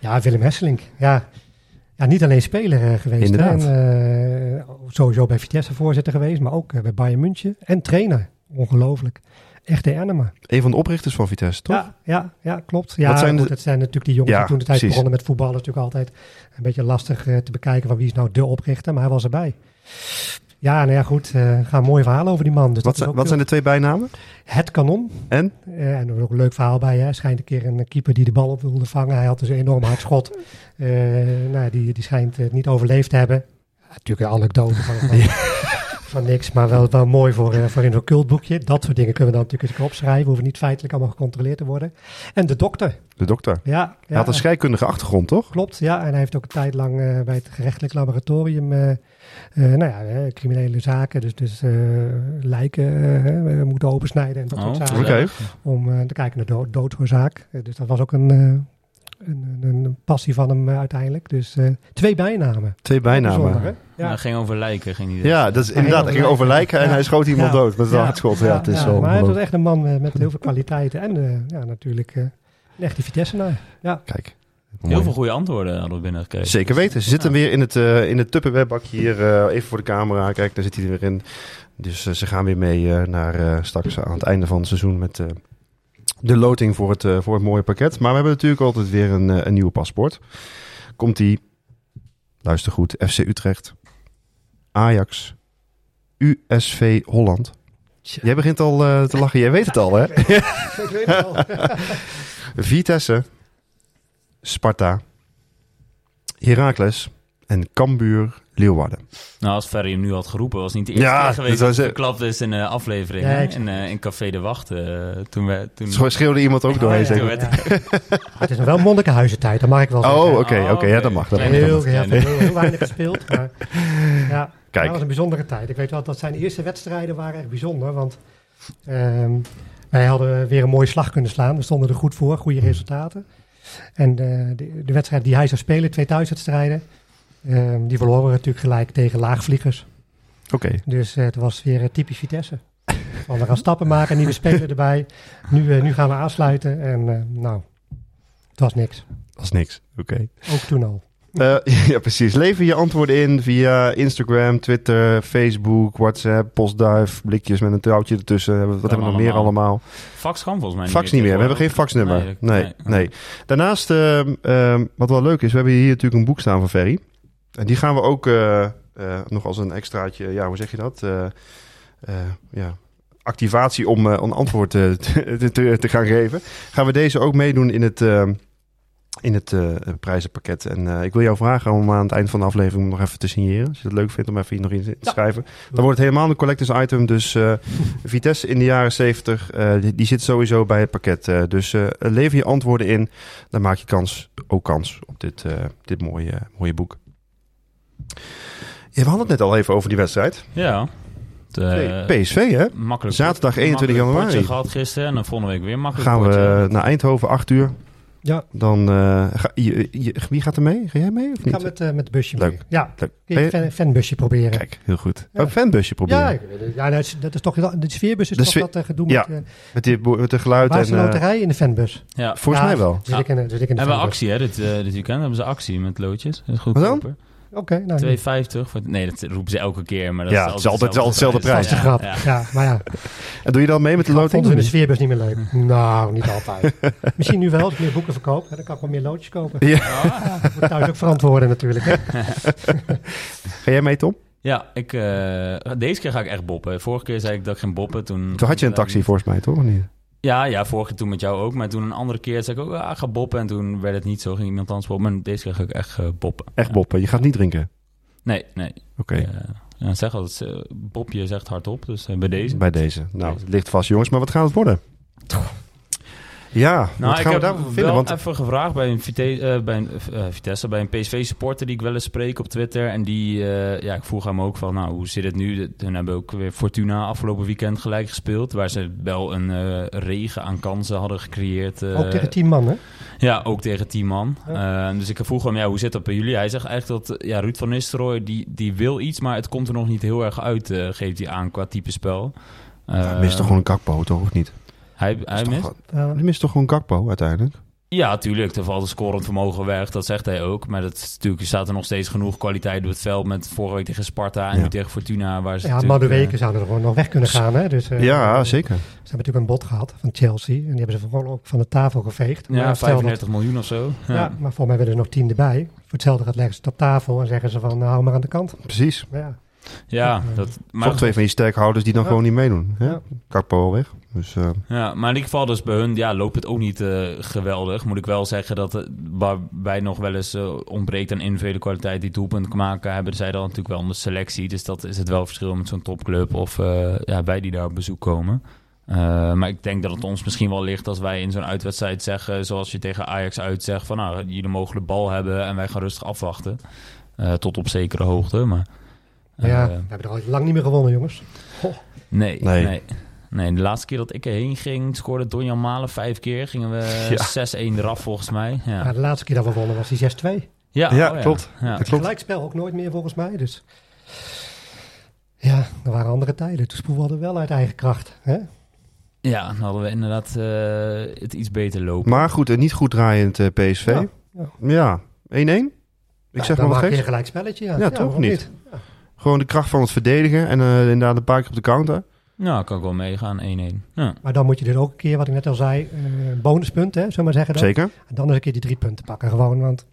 Ja, Willem Hesselink. Ja, ja niet alleen speler eh, geweest. En, eh, sowieso bij Vitesse voorzitter geweest, maar ook eh, bij Bayern München. En trainer. Ongelooflijk. Echt de Enema. Een van de oprichters van Vitesse, toch? Ja, ja, ja, klopt. Ja, Wat zijn de- het zijn natuurlijk die jongens Ja, die toen de tijd precies. begonnen met voetballen. is natuurlijk altijd een beetje lastig te bekijken van wie is nou de oprichter. Maar hij was erbij. Ja, nou ja, goed. eh gaan mooie verhalen over die man. Dus Wat, zijn, wat zijn de twee bijnamen? Het kanon. En? Eh, en er was ook een leuk verhaal bij. Hè. Schijnt een keer een keeper die de bal op wilde vangen. Hij had dus een enorm hard schot. Eh, nou, die, die schijnt het niet overleefd te hebben. Natuurlijk een anekdote van, van, van niks. Maar wel, wel mooi voor, eh, voor in zo'n cultboekje. Dat soort dingen kunnen we dan natuurlijk eens een keer opschrijven. Hoeven niet feitelijk allemaal gecontroleerd te worden. En de dokter. De dokter. Ja, Hij had een scheikundige achtergrond, toch? Klopt, ja. En hij heeft ook een tijd lang eh, bij het gerechtelijk laboratorium, eh, eh, nou ja, criminele zaken, dus, dus eh, lijken moeten opensnijden en dat soort Oh, zaken. Oké. Om te kijken naar dood, doodsoorzaak. Dus dat was ook een, eh, een, een, een passie van hem eh, uiteindelijk. Dus eh, twee bijnamen. Twee bijnamen. Ja. Ging over lijken, ging niet. Ja, dat is inderdaad. Hij ging over lijken en Ja. hij schoot iemand Ja. dood met een Ja. hardschot. Ja, het is Ja, wel maar hij was echt een man eh, met heel veel kwaliteiten. En eh, ja, natuurlijk eh, een echte Vitesse-naar. Ja. Kijk. Heel veel goede antwoorden hadden we binnengekregen. Zeker weten. Ze zitten Ja. weer in het, eh in het Tupperware-bakje hier. eh, even voor de camera. Kijk, daar zit hij er weer in. Dus ze gaan weer mee eh, naar eh, straks aan het einde van het seizoen met eh, de loting voor het, eh, voor het mooie pakket. Maar we hebben natuurlijk altijd weer een, eh, een nieuwe paspoort. Komt die, luister goed, FC Utrecht, Ajax, USV Holland. Jij begint al eh, te lachen. Jij weet het al, hè? Ik weet het al. Vitesse, Sparta, Heracles en Cambuur Leeuwarden. Nou, als Ferry hem nu had geroepen, was niet de eerste Ja, keer geweest dat dat was- is in de aflevering. Ja, in, eh, in Café de Wacht. eh, toen we, toen... Zo schreeuwde iemand ook doorheen. Oh, ja, zeker. ja. Het is nog wel Monnikenhuizentijd, dat mag ik wel zeggen. Oh, oké, Oh, oké, ja, oké. dat mag. Dat mag, heel, heel, kleine. heel, heel weinig gespeeld. Maar, ja, Kijk. dat was een bijzondere tijd. Ik weet wel dat zijn eerste wedstrijden waren echt bijzonder. Want ehm, wij hadden weer een mooie slag kunnen slaan. We stonden er goed voor, goede resultaten. En eh, de, de wedstrijd die hij zou spelen, twee thuiswedstrijden, ehm, die verloren we natuurlijk gelijk tegen laagvliegers. Oké, Dus eh, het was weer eh, typisch Vitesse. Van, we gaan stappen maken, nieuwe speler erbij. Nu, eh, nu gaan we aansluiten. En eh, nou, het was niks. dat is niks. Oké. Ook toen al. Eh, ja, precies. Lever je antwoorden in via Instagram, Twitter, Facebook, WhatsApp, postduif, blikjes met een touwtje ertussen. Wat hebben we nog meer allemaal. Fax kan volgens mij niet Fax niet meer. We hebben geen faxnummer. Nee, Nee, Daarnaast, ehm, ehm, wat wel leuk is, we hebben hier natuurlijk een boek staan van Ferry. En die gaan we ook eh, eh, nog als een extraatje, ja, hoe zeg je dat? Eh, ja, activatie om een antwoord te, te, gaan geven. Gaan we deze ook meedoen in het, in het prijzenpakket. En ik wil jou vragen om aan het eind van de aflevering nog even te signeren. Als je het leuk vindt om even hier nog in te Ja. schrijven. Dan wordt het helemaal een collectors item. Dus Vitesse in de jaren 70, eh, die, die zit sowieso bij het pakket. dus lever je antwoorden in. Dan maak je kans, ook kans op dit, dit mooie, mooie boek. Ja, we hadden het net al even over die wedstrijd. Ja. Het, eh, PSV, hè? makkelijk, Zaterdag 21 makkelijk januari. potje gehad gisteren en dan volgende week weer makkelijk Gaan potje. we naar Eindhoven, 8 uur. Ja, Dan, eh, ga, je, je- wie gaat er mee? Ga jij mee of ik niet? ga met, eh, met het busje Leuk. mee. Ja, Leuk. een fan, fanbusje proberen. Kijk, heel goed. Ja. Ook fanbusje proberen. Ja, ik weet het. ja dat, is, dat is toch de sfeerbus is De toch sfeer- dat eh, gedoe Ja, met, Met, die, bo- met de geluid waar is de en... loterij in de fanbus? Ja. volgens Ja, mij wel. Zit ik in, de- zit ik in de Hebben we fanbus. actie hè, dit, dit weekend? Hebben ze actie met loodjes. Dat is Wat dan? goedkoper. Oké, nou, 2,50. voor- Nee, dat roepen ze elke keer. Maar dat Ja, het is altijd wel hetzelfde prijs. vaste grap. Ja, Ja, ja. maar ja, En doe je dan mee met de loting? ze de sfeerbus niet meer leuk? Nou, niet altijd. Misschien nu wel, als ik meer boeken verkoop, hè, dan kan ik wel meer loodjes kopen. Ja. Ja, ik moet thuis ook verantwoorden natuurlijk. Hè. Ga jij mee, Tom? Ja, ik, eh, deze keer ga ik echt boppen. Vorige keer zei ik dat ik ging boppen. Toen, Toen had je een taxi volgens mij, toch? Of niet? Ja, ja, vorige keer toen met jou ook. Maar toen een andere keer zei ik ook, ah, ga boppen. En toen werd het niet zo, ging iemand anders boppen. Maar deze keer ga ik echt eh, boppen. Echt Ja. boppen. Je gaat niet drinken. Nee, nee. Oké. Eh, ja, zeg altijd, uh, Bob, je zegt hardop. Dus eh, bij deze. Bij deze. Nou, het ligt vast, jongens. Maar wat gaat het worden? Ja, Nou, wat ik we heb daarvoor vinden? wel Want even gevraagd bij een, Vite eh, bij een eh, Vitesse, bij een PSV-supporter die ik wel eens spreek op Twitter. En die, eh, ja, ik vroeg hem ook van, nou, hoe zit het nu? Toen hebben we ook weer Fortuna afgelopen weekend gelijk gespeeld. Waar ze wel een eh, regen aan kansen hadden gecreëerd. eh, Ook tegen tien man, hè? Ja, ook tegen tien man. Eh, dus ik vroeg hem, ja, hoe zit dat bij jullie? Hij zegt eigenlijk dat ja, Ruud van Nistelrooy, die, die wil iets, maar het komt er nog niet heel erg uit, eh, geeft hij aan qua type spel. hij Eh, mist toch gewoon een kakpo, toch? Of niet? Hij, hij toch mist? Nou, Hij mist toch gewoon kakpo uiteindelijk? Ja, tuurlijk. Er valt een scorend vermogen weg. Dat zegt hij ook. Maar dat is natuurlijk, staat er nog steeds genoeg kwaliteit op het veld. Met vorige week tegen Sparta en Ja. nu tegen Fortuna. Waar ze ja, Madueke eh, zouden er gewoon nog weg kunnen gaan. Hè? Dus, eh, ja, zeker. Ze hebben natuurlijk een bod gehad van Chelsea. En die hebben ze gewoon ook van de tafel geveegd. Ja, Maar stel dat- 35 miljoen of zo. Ja. Ja. maar voor mij willen er nog tien erbij. Voor hetzelfde gaat leggen ze het op tafel en zeggen ze van nou, hou maar aan de kant. Precies. Maar ja, Ja, dat, maar, Toch twee van die sterkhouders die dan Ja. gewoon niet meedoen. hè? Ja. Kakpo al weg. Dus eh, ja, maar in ieder geval dus bij hun ja, loopt het ook niet eh, geweldig. Moet ik wel zeggen dat het, waarbij nog wel eens eh, ontbreekt aan individuele kwaliteit die doelpunten maken, hebben zij dan natuurlijk wel een selectie. Dus dat is het wel verschil met zo'n topclub of eh, ja, wij die daar op bezoek komen. Eh, maar ik denk dat het ons misschien wel ligt als wij in zo'n uitwedstrijd zeggen, zoals je tegen Ajax uitzegt, van nou, jullie mogen de bal hebben en wij gaan rustig afwachten. Eh, tot op zekere hoogte, maar... ja, eh, we hebben er al lang niet meer gewonnen, jongens. Nee, Nee. nee. nee. de laatste keer dat ik erheen ging, scoorde Donjan Malen vijf keer. Gingen we Ja. 6-1 eraf volgens mij. Ja, Ja, de laatste keer dat we wonnen was die 6-2. ja, Ja, oh klopt. Ja. klopt. Gelijkspel ook nooit meer volgens mij. Dus ja, er waren andere tijden. Toen voetbalden we wel uit eigen kracht. Hè? ja, dan hadden we inderdaad eh, het iets beter lopen. Maar goed, een niet goed draaiend eh, PSV. Ja, Ja, 1-1? Ik Ja, zeg dan maar wat maak je geks. een gelijk spelletje. Ja, Ja, toch waarom niet? Gewoon de kracht van het verdedigen en eh, inderdaad een paar keer op de counter. Nou, kan ik wel meegaan, 1-1. Ja. Maar dan moet je dus ook een keer, wat ik net al zei, eh, een bonuspunt, hè, zullen we maar zeggen. Dan. Zeker. En dan eens een keer die drie punten pakken gewoon, want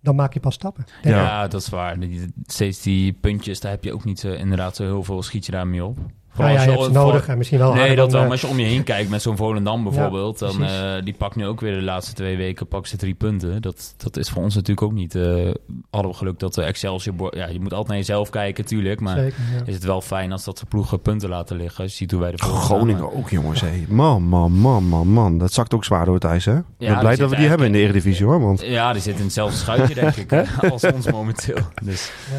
dan maak je pas stappen. Ja. Ja. dat is waar. Die- Steeds die puntjes, daar heb je ook niet inderdaad zo heel veel schiet je daarmee op. Nou ja, als je hebt ze voor- nodig en misschien wel Nee, dat wel. Maar als je om je heen kijkt met zo'n Volendam bijvoorbeeld, dan eh, die pakt nu ook weer de laatste twee weken pak ze drie punten. Dat, dat is voor ons natuurlijk ook niet. eh hadden we geluk dat de Excelsior, ja, je moet altijd naar jezelf kijken, tuurlijk, maar Zeker, ja. is het wel fijn als dat de ploegen punten laten liggen. Als je ziet hoe wij de Groningen ook, jongens. Hé. Man, man, man, man, man. Dat zakt ook zwaar door het ijs, hè? Ik ben die blij dat we die hebben in de Eredivisie, hoor. Want Ja, die zit in hetzelfde schuitje, denk ik, als ons momenteel. Dus. Ja.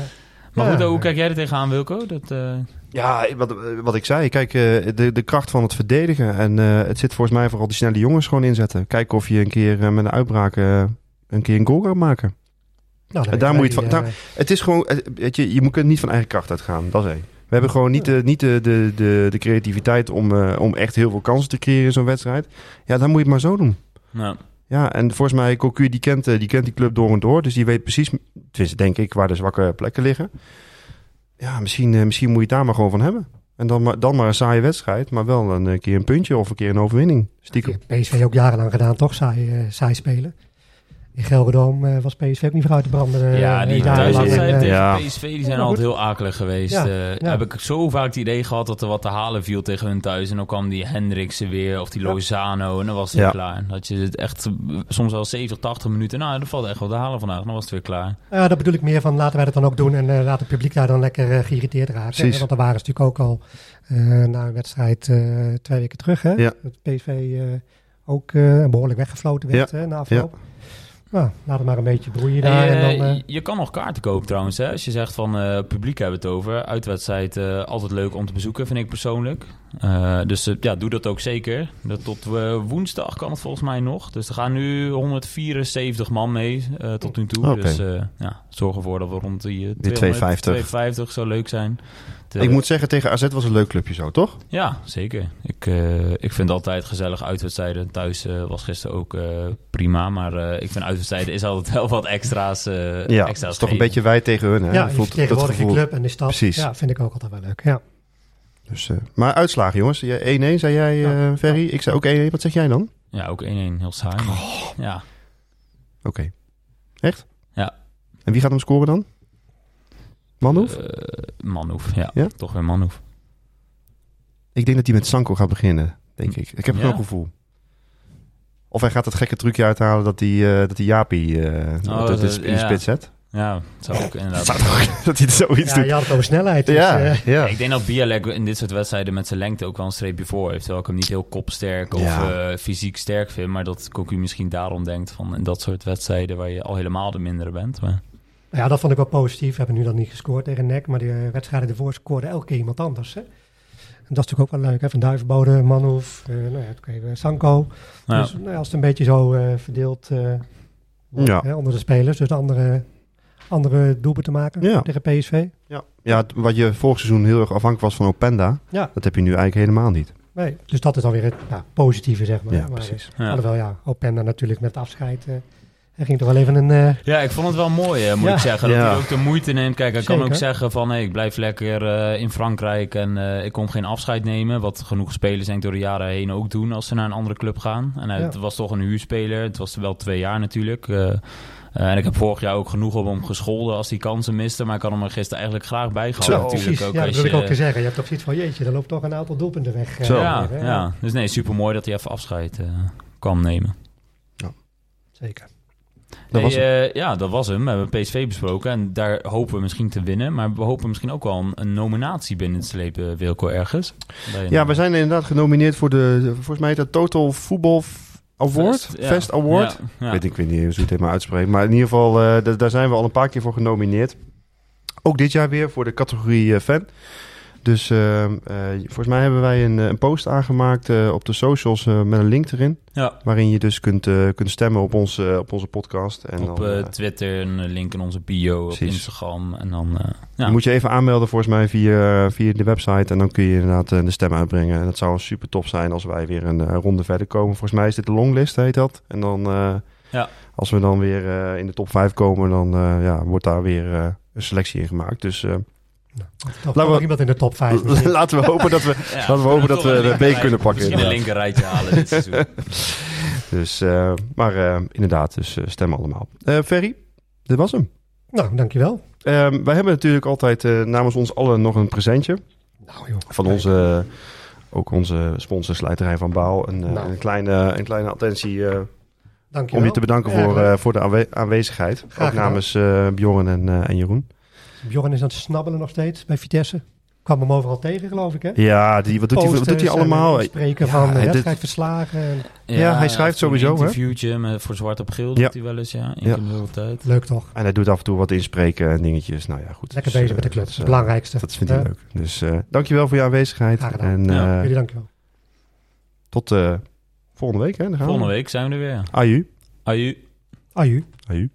Maar Ja. goed, hoe kijk jij er tegenaan, Wilco? Dat, eh, ja, wat, wat ik zei. Kijk, eh, de, de kracht van het verdedigen. En eh, het zit volgens mij vooral die snelle jongens gewoon inzetten. Kijken of je een keer met een uitbraak een keer een goal kan maken. Nou, En daar moet je het die, van- Het is gewoon, weet je, je moet er niet van eigen kracht uitgaan. Dat is één. We hebben gewoon niet, de, niet de, de, de, de creativiteit om, eh, om echt heel veel kansen te creëren in zo'n wedstrijd. Ja, dan moet je het maar zo doen. nou, Ja, en volgens mij, Cocu, die kent, eh, die kent die club door en door. Dus die weet precies, denk ik, waar de zwakke plekken liggen. Ja, misschien, eh, misschien moet je het daar maar gewoon van hebben. En dan maar, dan maar een saaie wedstrijd, maar wel een eh, keer een puntje of een keer een overwinning. Stiekem. PSV ook jarenlang gedaan, toch? Saai, saai spelen. In Gelredome eh, was PSV ook niet vooruit te branden. eh, ja, die eh, tegen Ja. PSV die zijn Ja, altijd heel akelig geweest. Ja, Eh, ja. Heb ik zo vaak het idee gehad dat er wat te halen viel tegen hun thuis. En dan kwam die Hendriksen weer of die Ja. Lozano en dan was het Ja. weer klaar. Dat je het echt soms wel 70, 80 minuten, nou, er valt echt wat te halen vandaag. Dan was het weer klaar. Ja, dat bedoel ik meer van laten wij dat dan ook doen en eh laat het publiek daar dan lekker eh, geïrriteerd raken. Precies. Want daar waren ze natuurlijk ook al eh, na een wedstrijd eh, twee weken terug. Hè? Ja. Dat PSV eh, ook eh, behoorlijk weggefloten werd hè, na afloop. Nou, laat het maar een beetje broeien daar. En eh, dan, eh, je- je kan nog kaarten kopen trouwens. Hè? Als je zegt van eh, publiek hebben we het over. Uitwedstrijd eh, altijd leuk om te bezoeken, vind ik persoonlijk. Eh, dus ja, doe dat ook zeker. Dat tot woensdag kan het volgens mij nog. Dus er gaan nu 174 man mee eh, tot nu toe. Dus eh, ja, zorg ervoor dat we rond die Die 250. 250 zou leuk zijn. Te- Ik moet zeggen, tegen AZ was een leuk clubje zo, toch? Ja, zeker. Ik, eh, ik vind altijd gezellig uitwedstrijden. Thuis eh, was gisteren ook eh, prima. Maar eh, ik vind uitwedstrijden is altijd wel wat extra's. eh Ja, het extra's is toch een beetje wij tegen hun. Hè? Ja, Je je voelt vertegenwoordigt je club en de stad. Precies. Ja, vind ik ook altijd wel leuk. Ja. Dus, eh, maar uitslagen, jongens. Jij- 1-1 zei jij, Ja. eh Ferry. Ik zei ook 1-1. Wat zeg jij dan? Ja, ook 1-1, heel saai. maar- Ja. Oké. Echt? Ja. En wie gaat hem scoren dan? Manhoef? Eh, Manhoef, ja. Ja? Toch weer Manhoef. ik denk dat hij met Sanko gaat beginnen, denk ik. Ik heb Ja? zo'n gevoel. Of hij gaat het gekke trucje uithalen dat hij, eh, dat hij Jaapie eh Oh, dat dat- is in de ja. spits zet. Ja, het zou ook inderdaad. dat hij zoiets ja, doet. je had het over snelheid. dus, Ja, eh, ja. Ik denk dat Bialek in dit soort wedstrijden met zijn lengte ook wel een streepje voor heeft. Terwijl ik hem niet heel kopsterk of Ja. eh, fysiek sterk vind. Maar dat Cocu misschien daarom denkt van in dat soort wedstrijden waar je al helemaal de mindere bent. Maar, ja, dat vond ik wel positief. We hebben nu dan niet gescoord tegen NEC, maar de wedstrijden ervoor scoorde elke keer iemand anders. Hè? En dat is natuurlijk ook wel leuk. Hè? Van Duivenbode, Manhoef, eh nou ja, eh, Sanko. ja. Dus nou ja, als het een beetje zo eh, verdeeld eh, wordt, Ja. hè, onder de spelers. Dus de andere, andere doelpunten maken Ja. tegen PSV. Ja. ja, wat je vorig seizoen heel erg afhankelijk was van Openda, Ja, dat heb je nu eigenlijk helemaal niet. nee. Dus dat is dan weer het nou, positieve, zeg maar. Ja, maar precies. Ja. Alhoewel, ja, Openda natuurlijk met afscheid. Hij ging toch wel even een... eh, Ja, ik vond het wel mooi, eh, moet Ja. ik zeggen. Dat Ja. hij ook de moeite neemt. Kijk, hij kan ook zeggen van... Hey, ik blijf lekker eh, in Frankrijk en eh, ik kom geen afscheid nemen. Wat genoeg spelers denk ik door de jaren heen ook doen als ze naar een andere club gaan. En hij het was toch een huurspeler. Het was wel twee jaar natuurlijk. En ik heb vorig jaar ook genoeg op hem gescholden als hij kansen miste. Maar ik had hem er gisteren eigenlijk graag bij gehad. Zo, natuurlijk precies, ook ja, dat wil ik ook te zeggen. Je hebt toch zoiets van, jeetje, er loopt toch een aantal doelpunten weg. Ja, weer, ja, dus nee, super mooi dat hij even afscheid eh, kan nemen. Zeker. Dat was Hey, eh, ja, dat was hem. We hebben PSV besproken en daar hopen we misschien te winnen. Maar we hopen misschien ook wel een, een nominatie binnen te slepen, Wilco, ergens. Ja, we zijn inderdaad genomineerd voor de, volgens mij het Total Football F- Award, Fest, ja. Fest Award. Ja, ja. Weet ik weet niet hoe je het helemaal uitspreekt. Maar in ieder geval, eh, daar zijn we al een paar keer voor genomineerd. Ook dit jaar weer voor de categorie eh, fan. Dus eh, eh, volgens mij hebben wij een, eh, een post aangemaakt eh, op de socials met een link erin. Ja, Waarin je dus kunt, kunt stemmen op, ons, op onze podcast. En op dan, Twitter, een link in onze bio, op. Instagram. En dan, ja. Je moet je even aanmelden volgens mij via, via de website. En dan kun je inderdaad de stem uitbrengen. En dat zou super tof zijn als wij weer een ronde verder komen. Volgens mij is dit de longlist, heet dat. En dan, Ja. als we dan weer in de top 5 komen, dan ja, wordt daar weer een selectie in gemaakt. Dus Toch Laten we- nog iemand in de top 5. misschien. laten we hopen dat we... Ja, laten we hopen dat we een de B kunnen pakken, Misschien een linker rijtje halen dit seizoen. Dus, eh, maar eh, inderdaad, dus eh, stem allemaal. Eh Ferry, dit was hem. nou, dankjewel. Ehm, wij hebben natuurlijk altijd namens ons allen nog een presentje. Nou joh. Van onze, ook onze sponsor Slijterij van Bouw. Een, Nou. een, kleine, een kleine attentie eh, Dankjewel. om je te bedanken Ja, voor, eh, voor de aanwe- aanwezigheid. Graag ook namens eh, Bjorn en, eh, en Jeroen. Bjorn is aan het snabbelen nog steeds bij Vitesse. Kwam hem overal tegen, geloof ik, hè? Ja, die, wat, doet hij, wat doet hij allemaal? eh, Spreken Ja, van dit- wedstrijdverslagen. En- Ja, hij schrijft sowieso, hè? Een interviewtje met, voor Zwart op Geel Ja. doet hij wel eens, ja. Ja. in de tijd. Leuk toch? En hij doet af en toe wat inspreken en dingetjes. Nou ja, goed. Lekker Dus, bezig eh, met de club. dat is het eh, belangrijkste. Dat vindt hij Ja. leuk. Dus eh dankjewel voor je aanwezigheid. Graag gedaan. En Ja. eh, Jullie dankjewel. tot eh, volgende week. Hè? Dan gaan we. Volgende week zijn we er weer. Aju. Aju. Aju. Aju.